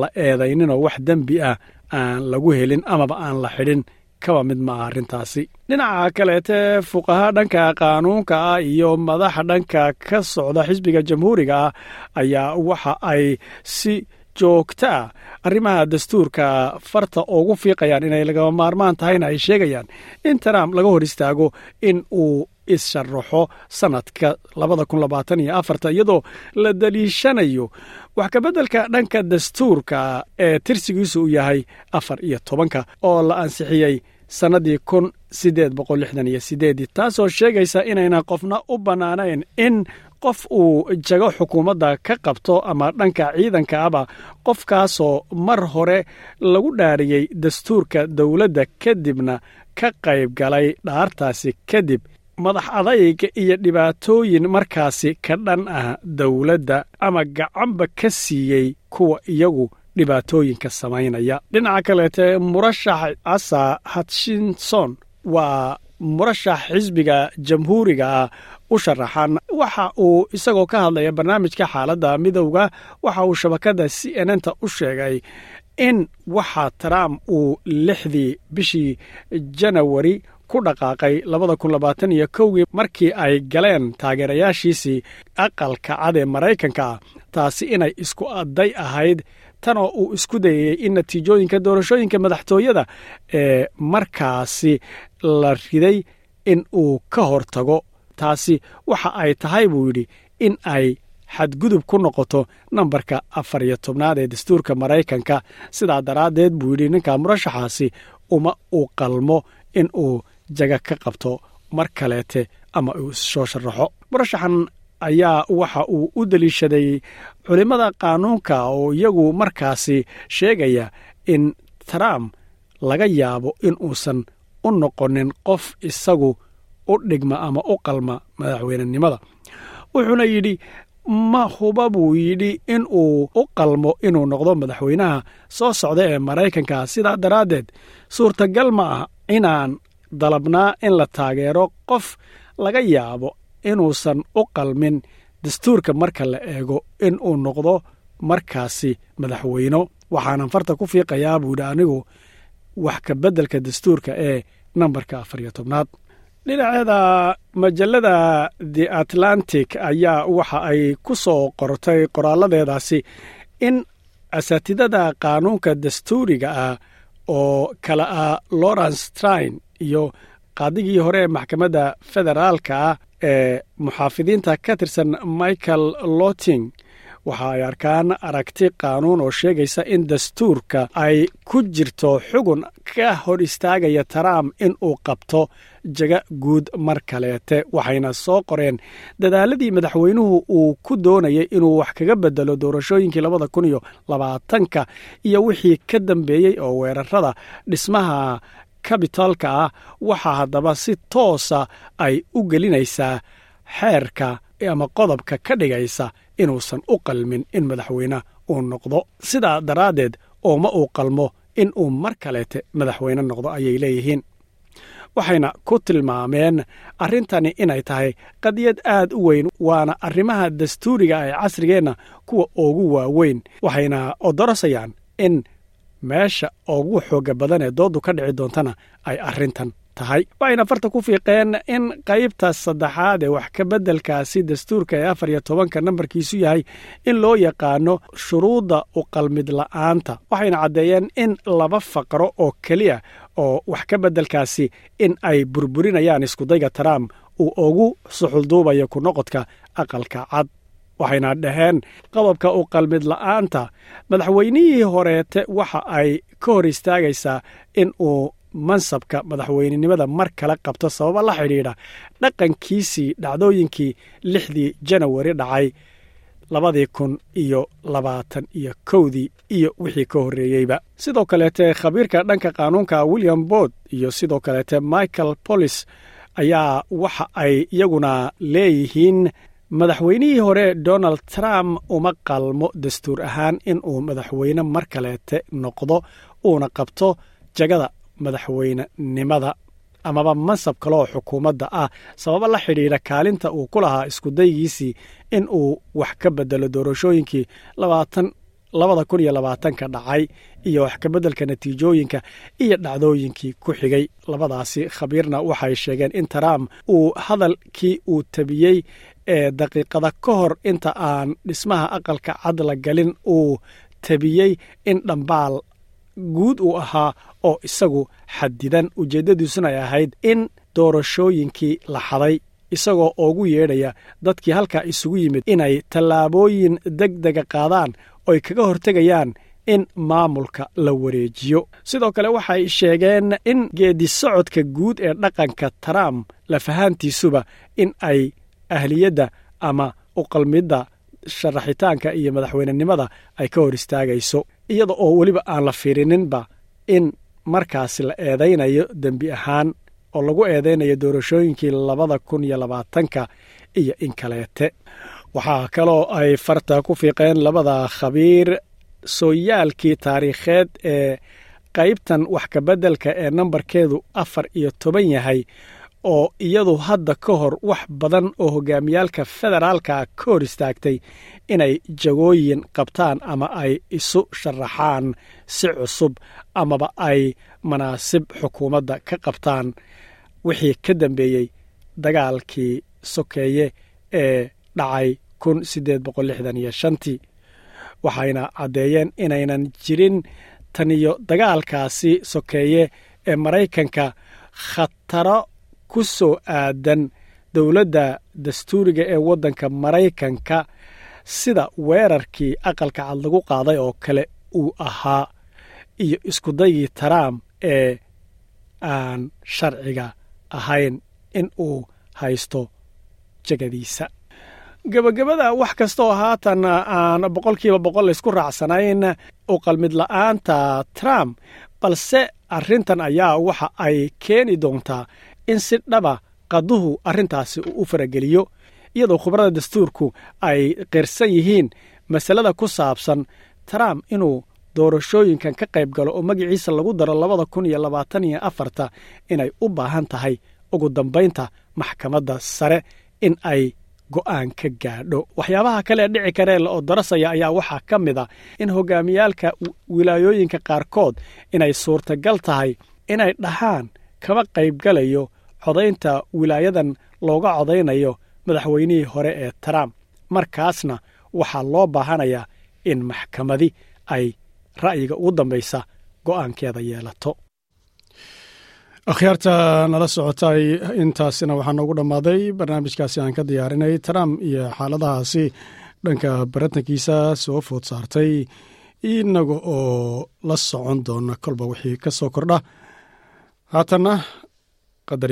la eedayninoo wax dembi ah aan lagu helin amaba aan la xidhin kaba mid ma arrintaasi. Dhinaca kaleete fuqaha dhanka qaanuunka ah iyo madaxa dhanka ka socda xisbiga jamhuuriga ah ayaa waxa ay si joogta ah arrimaha dastuurka farta ugu fiiqayaan inay lagama maarmaan tahayna ay sheegayaan in trump laga hor istaago in uu sanadka labaatan iyo afarta iyadoo la daliishanayo wax kabeddelka dhanka dastuurka ee tirsigiisu uu yahay afar iyo tobanka oo la ansixiyey sannadii kun siddeed boqol lixdan iyo sideedii taasoo sheegaysa inaynan qofna u bannaanayn in qof uu jago xukuumadda ka qabto ama dhanka ciidanka aba qofkaasoo mar hore lagu dhaariyey dastuurka dowladda kadibna ka qayb galay dhaartaasi kadib madax adayga iyo dhibaatooyin markaasi ka dhan ah dowladda ama gacanba ka siiyey kuwa iyagu dhibaatooyinka samaynaya. Dhinaca kaleete murashax asa hatshinson waa murashax xisbiga jamhuuriga ah u sharaxan. Waxa uu isagoo ka hadlaya barnaamijka xaaladda midowga waxa uu shabakadda c n n ta u sheegay in waxa trump uu lixdii bishii janawari ku dhaqaaqay labada kun labaatan iyo kowgii markii ay galeen taageerayaashiisii aqalka cad ee maraykanka. Ah taasi inay isku adday ahayd tanoo uu isku dayayey in natiijooyinka doorashooyinka madaxtooyada ee markaasi la riday in uu ka hortago. Taasi waxa ay tahay buu yidhi in ay xadgudub ku noqoto nambarka afar iyo tobnaad ee dastuurka maraykanka. Sidaa daraaddeed buu yidhi ninka murashaxaasi uma uu qalmo in uu jaga ka qabto mar kaleete ama uu issoo sharaxo. Murashaxan ayaa waxa uu u deliishaday culimmada qaanuunka oo iyagu markaasi sheegaya in trump laga yaabo in uusan u noqonin qof isagu u dhigma ama u qalma madaxweynenimada. Wuxuuna yidhi ma huba buu yidhi in uu u qalmo inuu noqdo madaxweynaha soo socda ee maraykanka. Sidaa daraaddeed suurtagal ma ah inaan dalabnaa in la taageero qof laga yaabo inuusan u qalmin dastuurka marka la eego in uu noqdo markaasi madaxweyno waxaanan farta ku fiiqayaa buu yidhi anigu wax ka beddelka dastuurka ee nambarka afar iyo tobnaad. Dhinaceeda majallada the atlantic ayaa waxa ay ku soo qortay qoraaladeedaasi in asaatidada qaanuunka dastuuriga ah oo kale ah lawrence trine iyo qaadigii hore ee maxkamadda federaalka ah ee muxaafidiinta ka tirsan michael loting waxa ay arkaan aragti qaanuun oo sheegaysa in dastuurka ay ku jirto xugun ka hor istaagaya trump in uu qabto jaga guud mar kaleete waxayna soo qoreen dadaaladii madaxweynuhu uu ku doonayay inuu wax kaga bedelo doorashooyinkii labada kun iyo labaatanka iyo wixii ka dambeeyey oo weerarada dhismaha kabitaalka ah waxaa haddaba si toosa ay u gelinaysaa xeerka ama qodobka ka dhigaysa inuusan u qalmin in madaxweyne uu noqdo. Sidaa daraaddeed oo ma uu qalmo in uu mar kaleete madaxweyne noqdo ayay leeyihiin. Waxayna ku tilmaameen arrintani inay tahay qadiyad aad u weyn waana arrimaha dastuuriga ee casrigeenna kuwa ugu waaweyn waxayna odorosayaan in meesha ugu xooga badan ee dooddu ka dhici doontana ay arrintan tahay. Waxayna farta ku fiiqeen in qaybta saddexaad ee wax ka beddelkaasi dastuurka ee afar iyo tobanka nambarkiisu yahay in loo yaqaano shuruudda u qalmid la'aanta. Waxayna caddeeyeen in laba faqro oo keliya oo wax ka beddelkaasi in ay burburinayaan iskudayga trump uu ugu suxulduubayo ku noqodka aqalka cad waxayna dhaheen qodobka u qalmid la'aanta. Madaxweynihii horeete waxa ay ka hor istaagaysaa in uu mansabka madaxweynenimada mar kale qabto sababa la xidhiidha. Dhaqankiisii dhacdooyinkii lixdii janawari dhacay labadii kun iyo labaatan iyo kowdii iyo wixii ka horreeyeyba. Sidoo kaleete khabiirka dhanka qaanuunka william bord iyo sidoo kaleete michael bolis ayaa waxa ay iyaguna leeyihiin madaxweynihii hore donald trump uma qalmo dastuur ahaan in uu madaxweyne mar kaleete noqdo uuna qabto jagada madaxweynenimada. Amaba mansab kaleoo xukuumadda ah sababa la xidhiidha kaalinta uu ku lahaa iskudaygiisii in uu wax ka bedelo doorashooyinkii labada kun iyo labaatanka dhacay iyo wax kabeddelka natiijooyinka iyo dhacdooyinkii ku xigay. Labadaasi khabiirna waxay sheegeen in trump uu hadalkii uu tabiyey ee daqiiqada ka hor inta aan dhismaha aqalka cad la galin uu tabiyey in dhambaal guud uu ahaa oo isagu xadidan. Ujeeddadiisuna ay ahayd in doorashooyinkii la xaday isagoo ugu yeedhaya dadkii halkaa isugu yimid inay tallaabooyin deg dega qaadaan oy kaga hortegayaan in maamulka la wareejiyo. Sidoo kale waxay sheegeen in geedi socodka guud ee dhaqanka trump lafahaantiisuba in ay ahliyadda ama uqalmidda sharaxitaanka iyo madaxweynenimada ay ka hor istaagayso. Iyada oo weliba aan la fiirininba in markaasi la eedaynayo dembi ahaan oo lagu eedaynayo doorashooyinkii labada kun iyo labaatanka iyo in kaleete. Waxaa kaloo ay farta ku fiiqeen labada khabiir sooyaalkii taariikheed ee qaybtan wax kabeddelka ee nambarkeedu afar iyo toban yahay oo iyadu hadda ka hor wax badan oo hogaamiyaalka federaalka ka hor istaagtay inay jagooyin qabtaan ama ay isu sharaxaan si cusub amaba ay manaasib xukuumadda ka qabtaan. Wixii ka dambeeyey dagaalkii sokeeye ee dhacay kun siddeed boqol lixdan iyo shantii waxayna caddeeyeen inaynan jirin taniyo dagaalkaasi sokeeye ee maraykanka khataro ku soo aadan dowladda dastuuriga ee waddanka maraykanka sida weerarkii aqalka cad lagu qaaday oo kale uu ahaa iyo iskudaygii trump ee aan sharciga ahayn in uu haysto jegadiisa. Gebagabada wax kasta oo haatan aan boqolkiiba boqol laysku raacsanayn u qalmid la'aanta trump balse arrintan ayaa waxa ay keeni doontaa in si dhaba qaduhu arrintaasi uu u farageliyo iyadoo khubarada dastuurku ay qirsan yihiin masalada ku saabsan trump inuu doorashooyinkan ka qayb galo oo magaciisa lagu daro labada kun iyo labaatan iyo afarta inay u baahan tahay ugu dambaynta maxkamadda sare in ay go'aan ka gaadho. Waxyaabaha kale dhici karee la odorasaya ayaa waxaa ka mid a in hogaamiyaalka wilaayooyinka qaarkood inay suurtagal tahay inay dhahaan kama qaybgalayo codaynta wilaayadan looga codaynayo madaxweynihii hore ee trump. Markaasna waxaa loo baahanayaa in maxkamadi ay ra'yiga ugu dambaysa go'aankeeda yeelato. Akhyaarta nala socotay intaasina waxaa noogu dhammaaday barnaamijkaasi aan ka diyaarinay trump iyo xaaladahaasi. Dhanka baratankiisa soo food saartay inaga oo la socon doona kolba wixii ka soo kordha. Haatanna qadar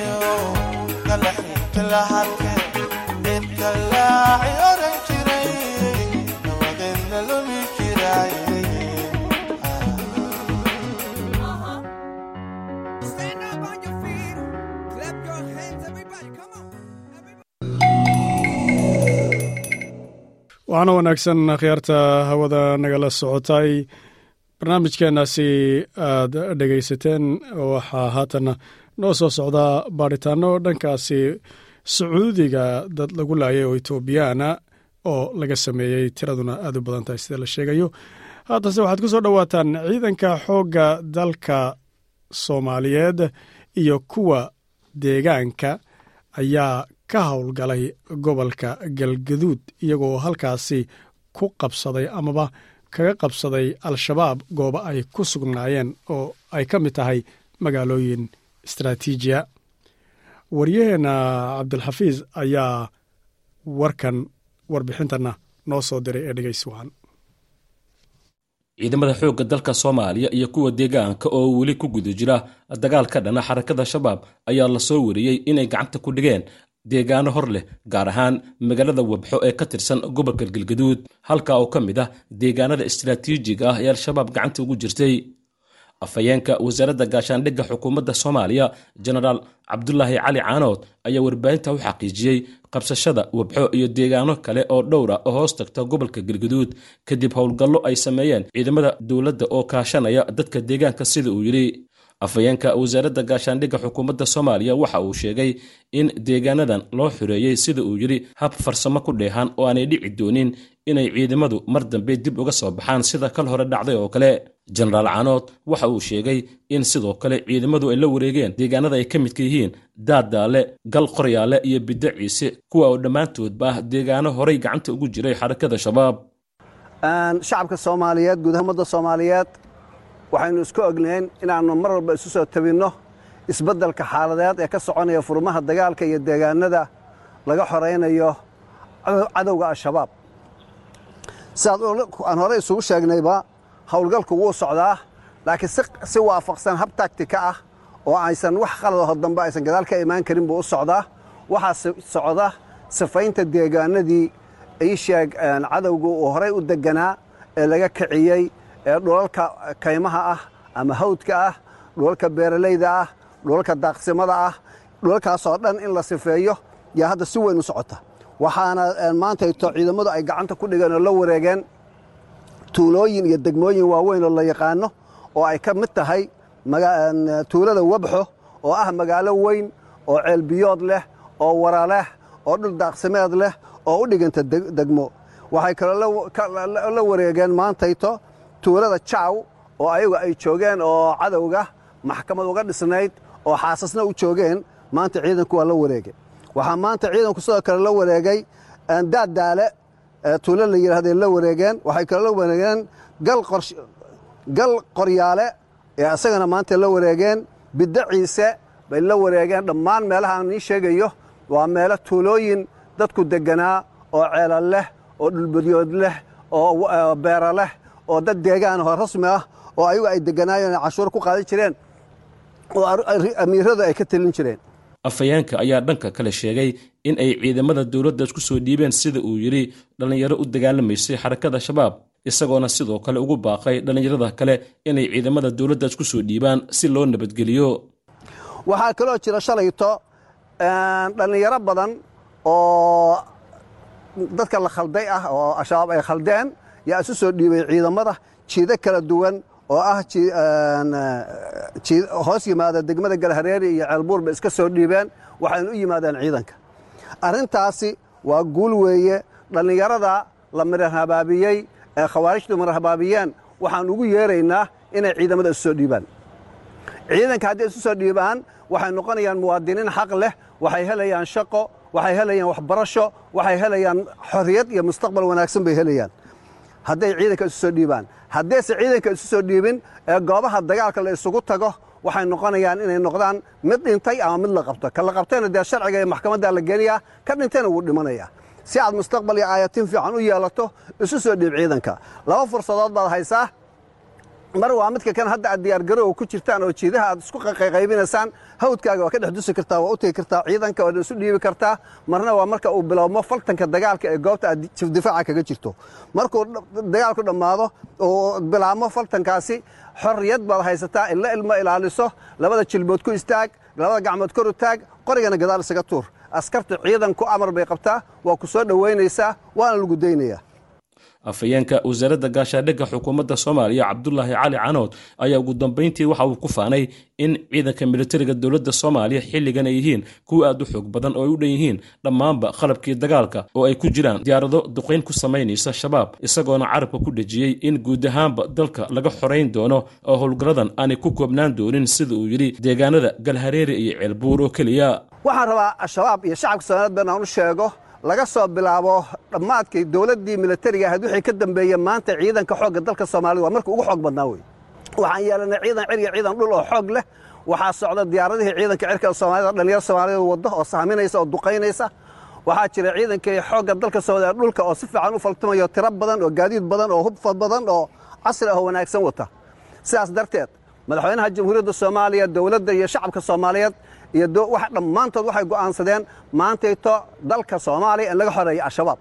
yaro waxaana wanaagsan akhyaarta hawada nagala socotay barnaamijkeenaasi aad dhegaysateen waxaa haatan noo soo socdaa baadhitaano dhankaasi sacuudiga dad lagu laayay oo etoobiyaana oo laga sameeyey tiraduna aad u badan tahay sida la sheegayo. Haatase waxaad ku soo dhowaataan ciidanka xoogga dalka soomaaliyeed iyo kuwa deegaanka ayaa ka howlgalay gobolka galgaduud iyagoo halkaasi ku qabsaday amaba kaga qabsaday al-shabaab goobo ay ku sugnaayeen oo ay ka mid tahay magaalooyin istraatiijiya waryaheenna cabdilxafiis ayaa warkan warbixintanna noo soo diray ee dhegeysi wacan ciidamada xoogga dalka soomaaliya iyo kuwa deegaanka oo weli ku guda jira dagaal ka dhana xarakada shabaab ayaa la soo wariyey inay gacanta ku dhigeen deegaano hor leh gaar ahaan magaalada wabxo ee ka tirsan gobolka galgaduud. Halka oo ka mid ah deegaanada istaraatiijiga ah ee al-shabaab gacanta ugu jirtay. Afhayeenka wasaaradda gaashaandhigga xukuumadda soomaaliya jenaraal cabdulaahi cali caanood ayaa warbaahinta u xaqiijiyey qabsashada wabxo iyo deegaano kale oo dhowr ah oo hoos tagta gobolka galgaduud. Kadib howlgallo ay sameeyeen ciidamada dowladda oo kaashanaya dadka deegaanka sida uu yidhi afhayeenka wasaaradda gaashaandhigga xukuumadda soomaaliya waxa uu sheegay in deegaanadan loo xoreeyey sida uu yidhi hab farsamo ku dheehan oo aanay dhici doonin inay ciidamadu mar dambe dib uga soo baxaan sida kal hore dhacday oo kale. Jenaraal canood waxa uu sheegay in sidoo kale ciidamadu ay la wareegeen deegaanada ay ka midka yihiin daadaale gal qoryaale iyo biddo ciise kuwa oo dhammaantoodba ah deegaano horay gacanta ugu jiray xarakada shabaab. Shacabka soomaaliyeed guud ahaan ummadda soomaaliyeed waxaynu isku ognayn inaannu mar walba isu soo tabinno isbeddelka xaaladeed ee ka soconaya furmaha dagaalka iyo deegaanada laga xoraynayo cadowga al-shabaab. Sidaad aan hore isugu sheegnayba howlgalku wuu socdaa laakiin si waafaqsan hab taktika ah oo aysan wax qaladaho dambe aysan gadaal ka imaan karin buu u socdaa. Waxaa socda sifaynta deegaanadii ii sheeg cadowgu uu horay u deganaa ee laga kiciyey ee dhulalka kaymaha ah ama hawdka ah dhulalka beeralayda ah dhulalka daaqsimada ah dhulalkaasoo dhan in la sifeeyo yaa hadda si weyn u socota. Waxaana maantayto ciidamadu ay gacanta ku dhigeen oo la wareegeen tuulooyin iyo degmooyin waaweyn oo la yaqaano oo ay ka mid tahay tuulada wabxo oo ah magaalo weyn oo ceelbiyood leh oo wara leh oo dhul daaqsimeed leh oo u dhiganta degmo. Waxay kaloo la wareegeen maantayto tuulada jaaw oo ayagu ay joogeen oo cadowga maxkamad uga dhisnayd oo xaasasna u joogeen maanta ciidanku waa la wareegay. Waxaa maanta ciidanku sidoo kale la wareegay daaddaale tuulo la yidhahday la wareegeen. Waxay kaloo la wareegeen gal qoryaale ee isagana maanta la wareegeen. Biddo ciise bay la wareegeen. Dhammaan meelaha aan ii sheegayo waa meelo tuulooyin dadku degganaa oo ceela leh oo dhulbadyood leh oo beera leh oo dad deegaan oo rasmi ah oo ayagu ay degganaayeen cashuur ku qaadan jireen oo amiiradu ay ka telin jireen. Afhayeenka ayaa dhanka kale sheegay in ay ciidamada dowladda isku soo dhiibeen sida uu yidhi dhallinyaro u dagaalamaysay xarakada shabaab. Isagoona sidoo kale ugu baaqay dhallinyarada kale inay ciidamada dowladda isku soo dhiibaan si loo nabadgeliyo. Waxaa kaloo jira shalayto dhallinyaro badan oo dadka la khalday ah oo al-shabaab ay khaldeen yaa isu soo dhiibay ciidamada jiido kala duwan oo ah hoos yimaada degmada galhareeri iyo ceelbuur bay iska soo dhiibeen. Waxaynu u yimaadeen ciidanka. Arrintaasi waa guul weeye. Dhallinyarada la mirarhabaabiyey ee khawaarijtu mirarhabaabiyeen waxaan ugu yeeraynaa inay ciidamada isu soo dhiibaan. Ciidanka hadday isu soo dhiibaan waxay noqonayaan muwaadiniin xaq leh waxay helayaan shaqo waxay helayaan waxbarasho waxay helayaan xorriyad iyo mustaqbal wanaagsan bay helayaan hadday ciidanka isu soo dhiibaan. Haddayse ciidanka isu soo dhiibin ee goobaha dagaalka la isugu tago waxay noqonayaan inay noqdaan mid dhintay ama mid la qabto. Ka la qabtayna dee sharciga iyo maxkamadda la geliyaa ka dhintayna wuu dhimanayaa si aad mustaqbal iyo aayatin fiican u yeelato isu soo dhiib ciidanka. Laba fursadood baad haysaa mar waa midka kan hadda aad diyaargarow ku jirtaan oo jiidaha aad isku qayqaybinaysaan hawdkaaga waa ka dhex dusi kartaa waa u tegi kartaa ciidanka waad isu dhiibi kartaa marna waa marka uu bilowmo faltanka dagaalka ee goobta aad difaaca kaga jirto. Markuu dagaalku dhammaado uu bilaabmo faltankaasi xorriyad baad haysataa illa ilmo ilaaliso labada jilbood ku istaag labada gacmood kor taag qorigana gadaal isaga tuur. Askarta ciidanku amar bay qabtaa waa ku soo dhowaynaysaa waana lagu daynayaa afhayeenka wasaaradda gaashaadhigga xukuumadda soomaaliya cabdulaahi cali canood ayaa ugu dambayntii waxa uu ku faanay in ciidanka militariga dowladda soomaaliya xilligan ay yihiin kuwa aad u xoog badan oo ay u dhan yihiin dhammaanba qalabkii dagaalka oo ay ku jiraan diyaarado duqayn ku samaynaysa shabaab isagoona carabka ku dhejiyey in guud ahaanba dalka laga xorayn doono oo howlgaradan aanay ku koobnaan doonin sida uu yidhi deegaanada galhareeri iyo ceelbuur oo keliya. Waxaan rabaa al-shabaab iyo shacabka soomaaliyeed baan aan u sheego laga soo bilaabo dhammaadkii dowladdii militariga ahayd wixii ka dambeeyey maanta ciidanka xoogga dalka soomaalida waa markii ugu xoog badnaa wey waxaan yeelanay ciidan iyo ciidan dhul oo xoog leh. Waxaa socda diyaaradihii ciidanka cirka soomaalida dhalinyaro soomaalida waddo oo sahminaysa oo duqaynaysa. Waxaa jira ciidankii xoogga dalka soomaaliya dhulka oo si fiican u faltumayo tiro badan oo gaadiid badan oo hub badan oo casri ah oo wanaagsan wata. Sidaas darteed madaxweynaha jamhuuriyadda soomaaliya dowladda iyo shacabka soomaaliyeed iyo dhammaantood waxay go'aansadeen maantayto dalka soomaaliya in laga xoreeyo al-shabaab.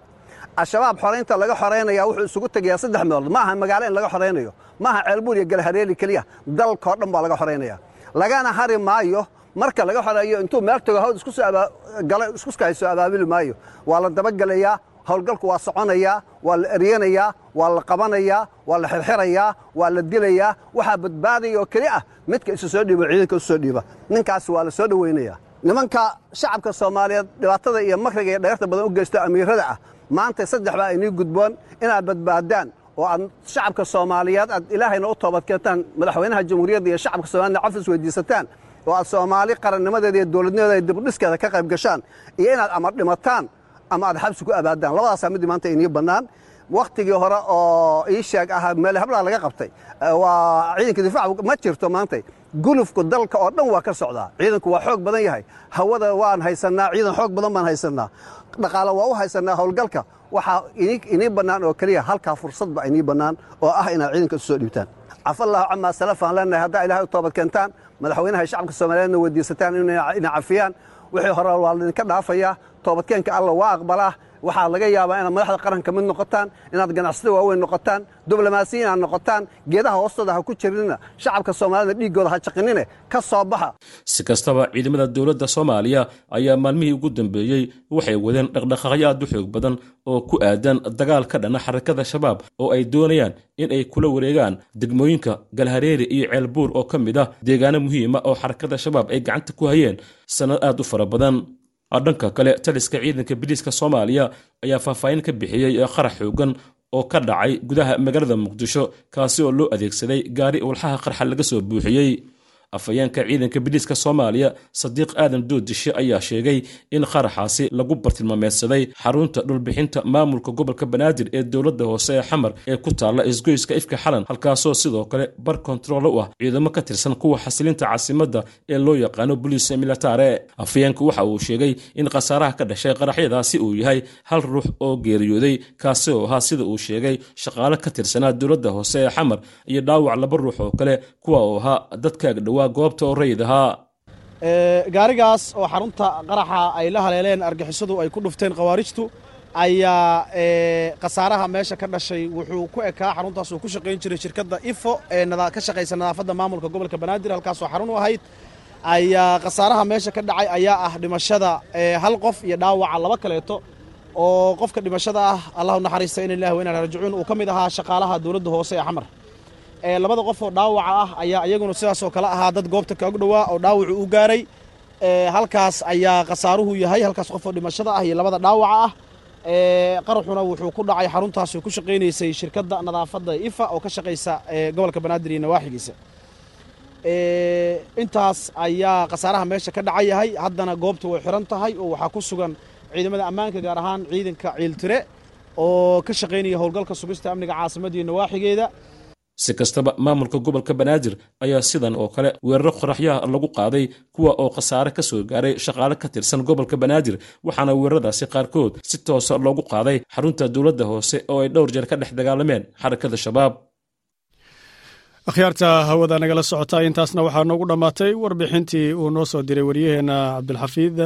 Al-shabaab xoraynta laga xoraynaya wuxuu isugu tegayaa saddex meelood. Ma aha magaalo in laga xoraynayo ma aha ceelbuur iyo galhareeli keliya dalkao dhan baa laga xoraynaya lagana hari maayo. Marka laga xoreeyo intuu meel tago hawd iskusoo abaabuli maayo waa la dabagelayaa howlgalku waa soconayaa waa la eryanayaa waa la qabanayaa waa la xirxirayaa waa la dilayaa waxaa badbaadaya oo keli ah midka isu soo dhiibo ciidanka isu soo dhiiba ninkaas waa la soo dhowaynayaa nimanka shacabka soomaaliyeed dhibaatada iyo makriga iyo dhagarta badan u geysto amiirada ah maanta saddex baa inii gudboon inaad badbaadaan oo aad shacabka soomaaliyeed aad ilaahayna u toobad keentaan madaxweynaha jamhuuriyadda iyo shacabka soomaaliyed cafis weydiisataan oo aad soomaali qarannimadeeda iyo dowladnimadeeda dibudhiskeeda ka qayb gashaan iyo inaad ama dhimataan ama aad xabsi ku abaadaan. Labadaasaa midii maanta inii bannaan. Wakhtigii hore oo ii sheeg ahaa meel hablaha laga qabtay waa ciidanka difaac ma jirto maantay gulufku dalka oo dhan waa ka socdaa. Ciidanku waa xoog badan yahay. Hawada waan haysannaa ciidan xoog badan baan haysannaa. Dhaqaale waa u haysannaa howlgalka. Waxaa inii bannaan oo keliya halkaa fursadba inii bannaan oo ah inaad ciidanka isu soo dhiibtaan. Cafallahu camaa salafaan leenahay haddaa ilahay u toobad keentaan madaxweynaha shacabka soomaaliyeedna weydiisataan inay cafiyaan wixii hore waa laydinka dhaafayaa toobadkeenka alla waa aqbalaa waxaa laga yaabaa inaad madaxda qaranka mid noqotaan inaad ganacsada waaweyn noqotaan diblomaasiyiin aad noqotaan geedaha hoostooda ha ku jirinina shacabka soomaalida dhiiggooda ha jaqinine ka soo baxa. Si kastaba ciidamada dowladda soomaaliya ayaa maalmihii ugu dambeeyey waxay wadeen dhaqdhaqaaqyo aad u xoog badan oo ku aadan dagaal ka dhana xarakada shabaab oo ay doonayaan in ay kula wareegaan degmooyinka galhareeri iyo ceelbuur oo ka mid ah deegaano muhiima oo xarakada shabaab ay gacanta ku hayeen. Sannad aad u fara badan dhanka kale taliska ciidanka biliiska soomaaliya ayaa faahfaahin ka bixiyey qarax xoogan oo ka dhacay gudaha magaalada muqdisho kaasi oo loo adeegsaday gaari walxaha qarxa laga soo buuxiyey afhayeenka ciidanka biliiska soomaaliya sadiiq aadan doodishe ayaa sheegay in qaraxaasi lagu bartilmaameedsaday xarunta dhulbixinta maamulka gobolka banaadir ee dowladda hoose ee xamar ee ku taalla isgoyska ifka xalan halkaasoo sidoo kale bar kontarool u ah ciidamo ka tirsan kuwa xasilinta caasimadda ee loo yaqaano boliise militare. Afhayeenku waxa uu sheegay in khasaaraha ka dhashay qaraxyadaasi uu yahay hal ruux oo geeriyooday kaasi oo ahaa sida uu sheegay shaqaale ka tirsanaa dowladda hoose ee xamar iyo dhaawac laba ruux oo kale kuwa oo ahaa dadkaaga dhowaa goobta oo ahaa. Gaarigaas oo xarunta qaraxa ay la haleeleen argixisadu ay ku dhufteen khawaarijtu ayaa khasaaraha meesha ka dhashay. Wuxuu ku ekaa xaruntaas uu ku shaqayn jiray shirkadda ifo ee ka shaqaysa nadaafadda maamulka gobolka banaadir halkaasoo xarun u ahayd. Ayaa khasaaraha meesha ka dhacay ayaa ah dhimashada hal qof iyo dhaawaca laba kaleeto oo qofka dhimashada ah allahu naxariista in ilahi wa rajicuun uu ka mid ahaa shaqaalaha dowladda hoose ee xamar labada qof oo dhaawaca ah ayaa iyaguna sidaasoo kale ahaa dad goobta kaog dhowaa oo dhaawacu u gaaray. Halkaas ayaa khasaaruhu yahay halkaas qof oo dhimashada ah iyo labada dhaawaca ah. Qaraxuna wuxuu ku dhacay xaruntaasi ku shaqaynaysay shirkadda nadaafadda ifa oo ka shaqaysa gobolka banaadir iyo nawaaxigiisa. Intaas ayaa khasaaraha meesha ka dhaca yahay. Haddana goobta way xiran tahay oo waxaa ku sugan ciidamada ammaanka gaar ahaan ciidanka ciiltire oo ka shaqaynaya howlgalka sugista amniga caasimadda iyo nawaaxigeeda si kastaba maamulka gobolka banaadir ayaa sidan oo kale weeraro qoraxyaha lagu qaaday kuwa oo khasaare ka soo gaaray shaqaale ka tirsan gobolka banaadir waxaana weeraradaasi qaarkood si toosa loogu qaaday xarunta dowladda hoose oo ay dhowr jeer ka dhex dagaalameen xarakada shabaab. Akhyaarta hawada nagala socotaa intaasna waxaa noogu dhammaatay warbixintii uu noo soo diray waryaheena cabdilxafiid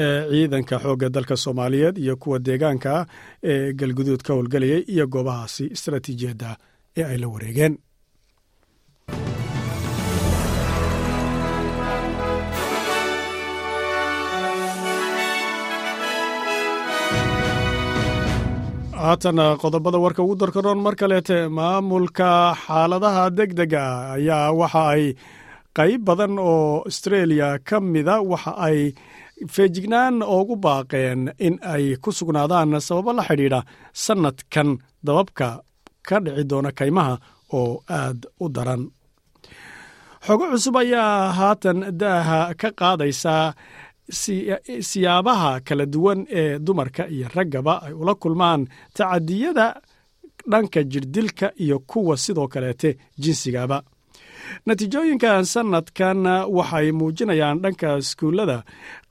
ee ciidanka xoogga dalka soomaaliyeed iyo kuwa deegaanka ee galguduud ka howlgelayay iyo goobahaasi istaraatiijiyadda ee ay la wareegeen haatana qodobada warka ugu darkaroon mar kaleete maamulka xaaladaha deg dega ayaa waxa ay qayb badan oo astreeliya ka mida waxa ay feejignaan oogu baaqeen in ay ku sugnaadaan sababo la xidhiidha sannadkan dababka ka dhici doona kaymaha oo aad u daran. Xogo cusub ayaa haatan daaha ka qaadaysaa siyaabaha kala duwan ee dumarka iyo raggaba ay ula kulmaan tacadiyada dhanka jirdilka iyo kuwa sidoo kaleete jinsigaba natiijooyinkan sanadkan waxay muujinayaan dhanka iskuullada.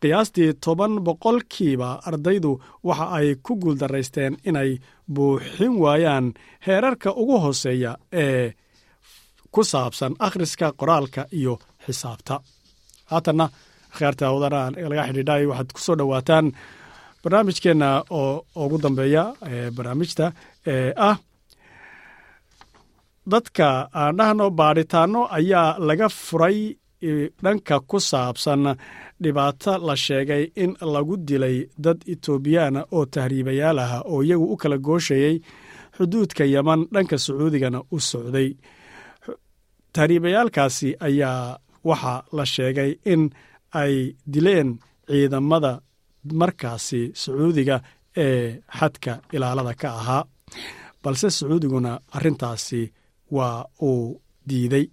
Qiyaastii toban boqolkiiba ardaydu waxa ay ku guuldaraysteen inay buuxin waayaan heerarka ugu hooseeya ee ku saabsan akhriska qoraalka iyo xisaabta. Haatanna kheerta wadana laga xidhiidhay waxaad ku soo dhowaataan barnaamijkeenna oo ugu dambeeya ee barnaamijta ee ah dadka aan dhahno baadhitaano ayaa laga furay dhanka ku saabsan dhibaato la sheegay in lagu dilay dad etoobiyaana oo tahriibayaal ah oo iyagu u kala gooshayey xuduudka yeman dhanka sacuudigana u socday. Tahriibayaalkaasi ayaa waxaa la sheegay in ay dileen ciidamada markaasi sacuudiga ee xadka ilaalada ka ahaa balse sacuudiguna arrintaasi waa uu diiday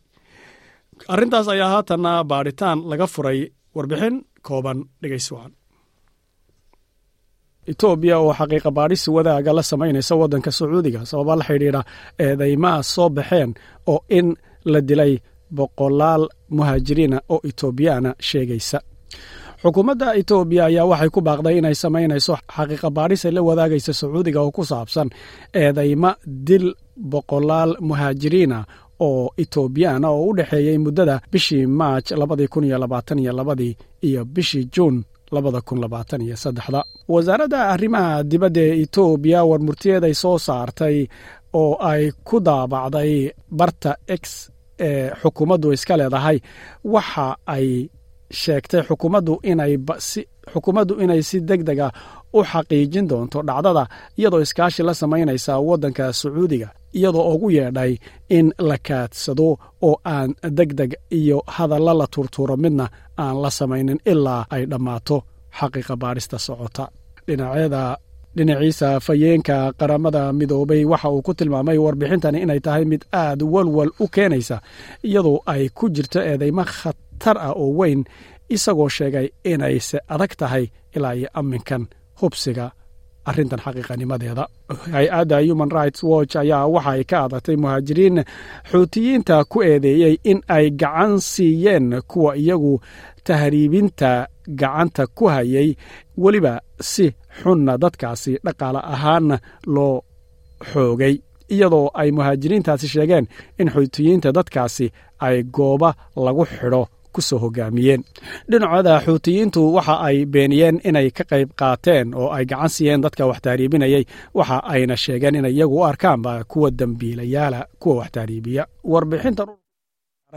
arrintaas ayaa haatanna baadhitaan laga furay warbixin kooban dhegaysuwan etoobiya oo xaqiiqa baadhisi wadaaga la samaynaysa waddanka sacuudiga sababa la xidhiidha eedaymaha soo baxeen oo in la dilay boqolaal muhaajiriina oo etoobiyaana sheegaysa. Xukuumadda etoobiya ayaa waxay ku baaqday inay samaynayso xaqiiqa baadhis ay la wadaagaysa sacuudiga oo ku saabsan eedayma dil boqolaal muhaajiriina oo etoobiyaana oo u dhexeeyey muddada bishii maaj labadii iyo bishii juun wasaaradda arrimaha dibadda ee etoobiya warmurtiyeeday soo saartay oo ay ku daabacday barta x ee xukuumaddu iska leedahay. Waxa ay sheegtay xukuumaddu inay xukuumaddu inay si deg dega u xaqiijin doonto dhacdada iyadoo iskaashi la samaynaysa waddanka sacuudiga iyadoo ugu yeedhay in la kaadsado oo aan deg deg iyo hadalla la turtuuro midna aan la samaynin ilaa ay dhammaato. Xaqiiqa baadhista socota. Dhinacyada dhinaciisa fayeenka qaramada midoobay waxa uu ku tilmaamay warbixintani inay tahay mid aad walwal u keenaysa iyadoo ay ku jirto eedeymo khatar ah oo weyn isagoo sheegay inayse adag tahay ilaa iyo amminkan hubsiga arrintan xaqiiqanimadeeda. Hay'adda human rights watch ayaa waxa ay ka adatay muhaajiriin xuutiyiinta ku eedeeyey in ay gacan siiyeen kuwa iyagu tahriibinta gacanta ku hayay weliba si xunna dadkaasi dhaqaale ahaanna loo xoogay iyadoo ay muhaajiriintaasi sheegeen in xuutiyiinta dadkaasi ay gooba lagu xidho ku soo hogaamiyeen. Dhinacooda xuutiyiintu waxa ay beeniyeen inay ka qayb qaateen oo ay gacan siiyeen dadka wax tahriibinayay waxa ayna sheegeen inay iyagu u arkaanba kuwa dembiilayaala kuwa wax tahriibiya warbixintan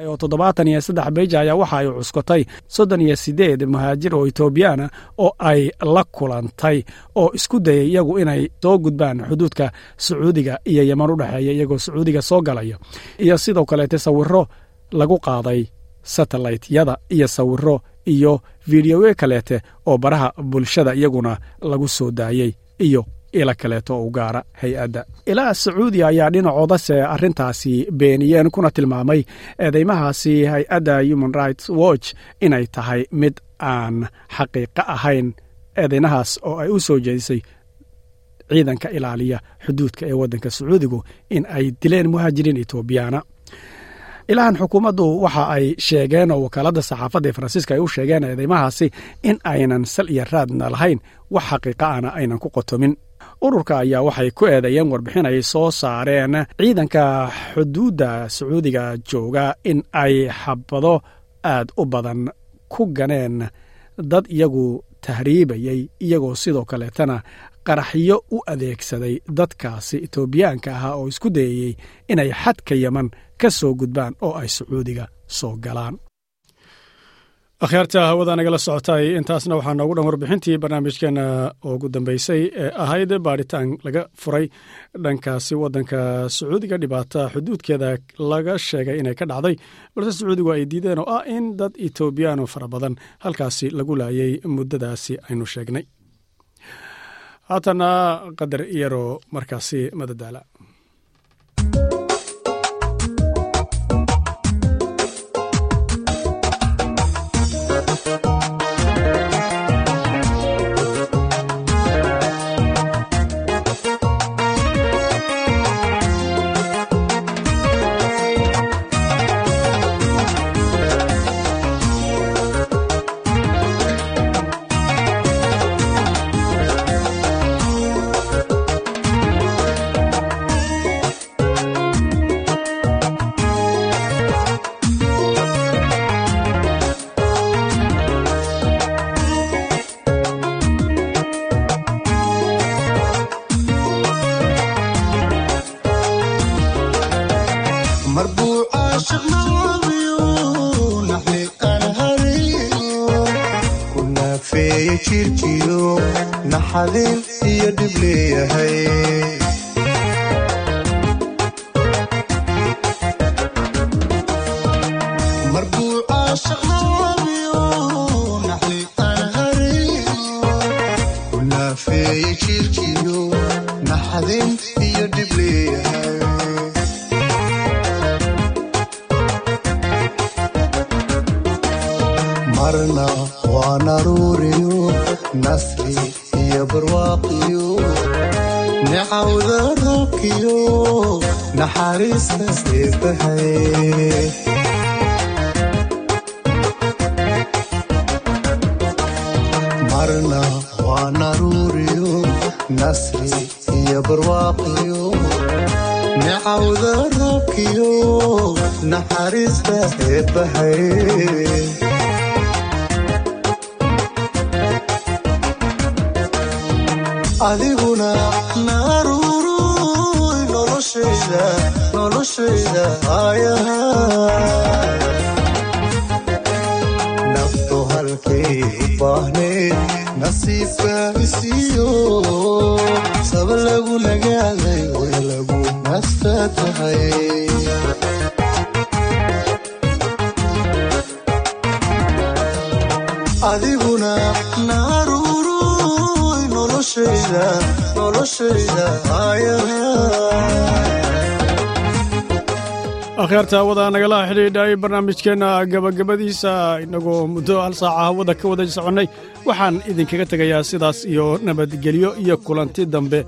oo toddobaatan iyo saddex beija ayaa waxa ay cuskotay soddon iyo siddeed muhaajir oo etoobiyaana oo ay la kulantay oo isku dayay iyagu inay soo gudbaan xuduudka sacuudiga iyo yeman u dhexeeya iyagoo sacuudiga soo galaya. Iyo sidoo kaleete sawiro lagu qaaday satelliteyada iyo sawiro iyo fideoye kaleete oo baraha bulshada iyaguna lagu soo daayey iyo ila kaleeto u gaara hay'adda. Ilaa sacuudiya ayaa dhinacoodase arrintaasi beeniyeen kuna tilmaamay eedeymahaasi hay'adda human rights watch inay tahay mid aan xaqiiqo ahayn eedeynahaas oo ay u soo jeedisay ciidanka ilaaliya xuduudka ee waddanka sacuudigu in ay dileen muhaajiriin etoobiyaana ilahan xukuumaddu waxa ay sheegeen oo wakaaladda saxaafadda ee faransiiska ay u sheegeen eedeymahaasi in aynan sal iyo raadna lahayn. Wax xaqiiqa ana aynan ku qotomin. Ururka ayaa waxay ku eedeeyeen warbixin ay soo saareen ciidanka xuduudda sacuudiga jooga in ay xabado aad u badan ku ganeen. Dad iyagu tahriibayey iyagoo sidoo kaleetana qaraxyo u adeegsaday dadkaasi etoobiyaanka ahaa oo isku dayayey inay xadka yeman ka soo gudbaan oo ay sacuudiga soo galaan. Akhyaarta hawada nagala socotay intaasna waxaa noogu dhan warbixintii barnaamijkeena ugu dambeysay ee ahayd baadhitaan laga furay dhankaasi waddanka sacuudiga dhibaata xuduudkeeda laga sheegay inay ka dhacday. Balse sacuudigu ay diideen oo ah in dad etoobiyaano fara badan halkaasi lagu laayay muddadaasi aynu sheegnay. Haatana qadar iyaroo markaasi madadaala akhyaarta hawada nagala xidhiidhay barnaamijkeenna gabagabadiisa innagoo muddo hal saaca hawada ka wada soconnay waxaan idinkaga tegayaa sidaas iyo nabadgelyo iyo kulanti dambe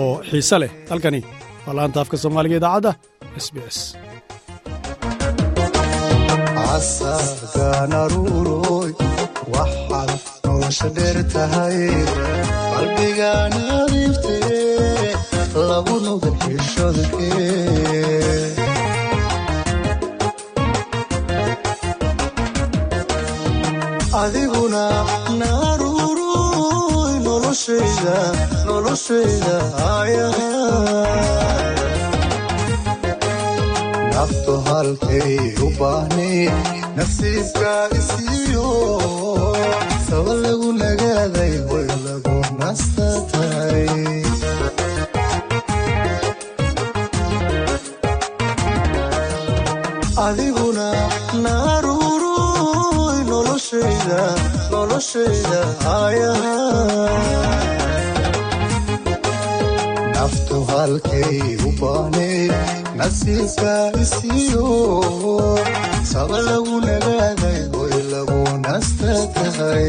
oo xiise leh halkani waa laanta afka soomaaliga idaacadda s b s. Waxaad nolosha dheer tahay qalbigaan adiiftee lagu nuga xishodkee adiguna naruuruy noloshayda aayaha naftu halkay u baahneed nafsiiska isiiyo adiguna naruuruy noloshayda noloshayda aayaha naftu halkay u baahneed nasiibka isiiyo saba lagu nagaaday way lagu nasta tahay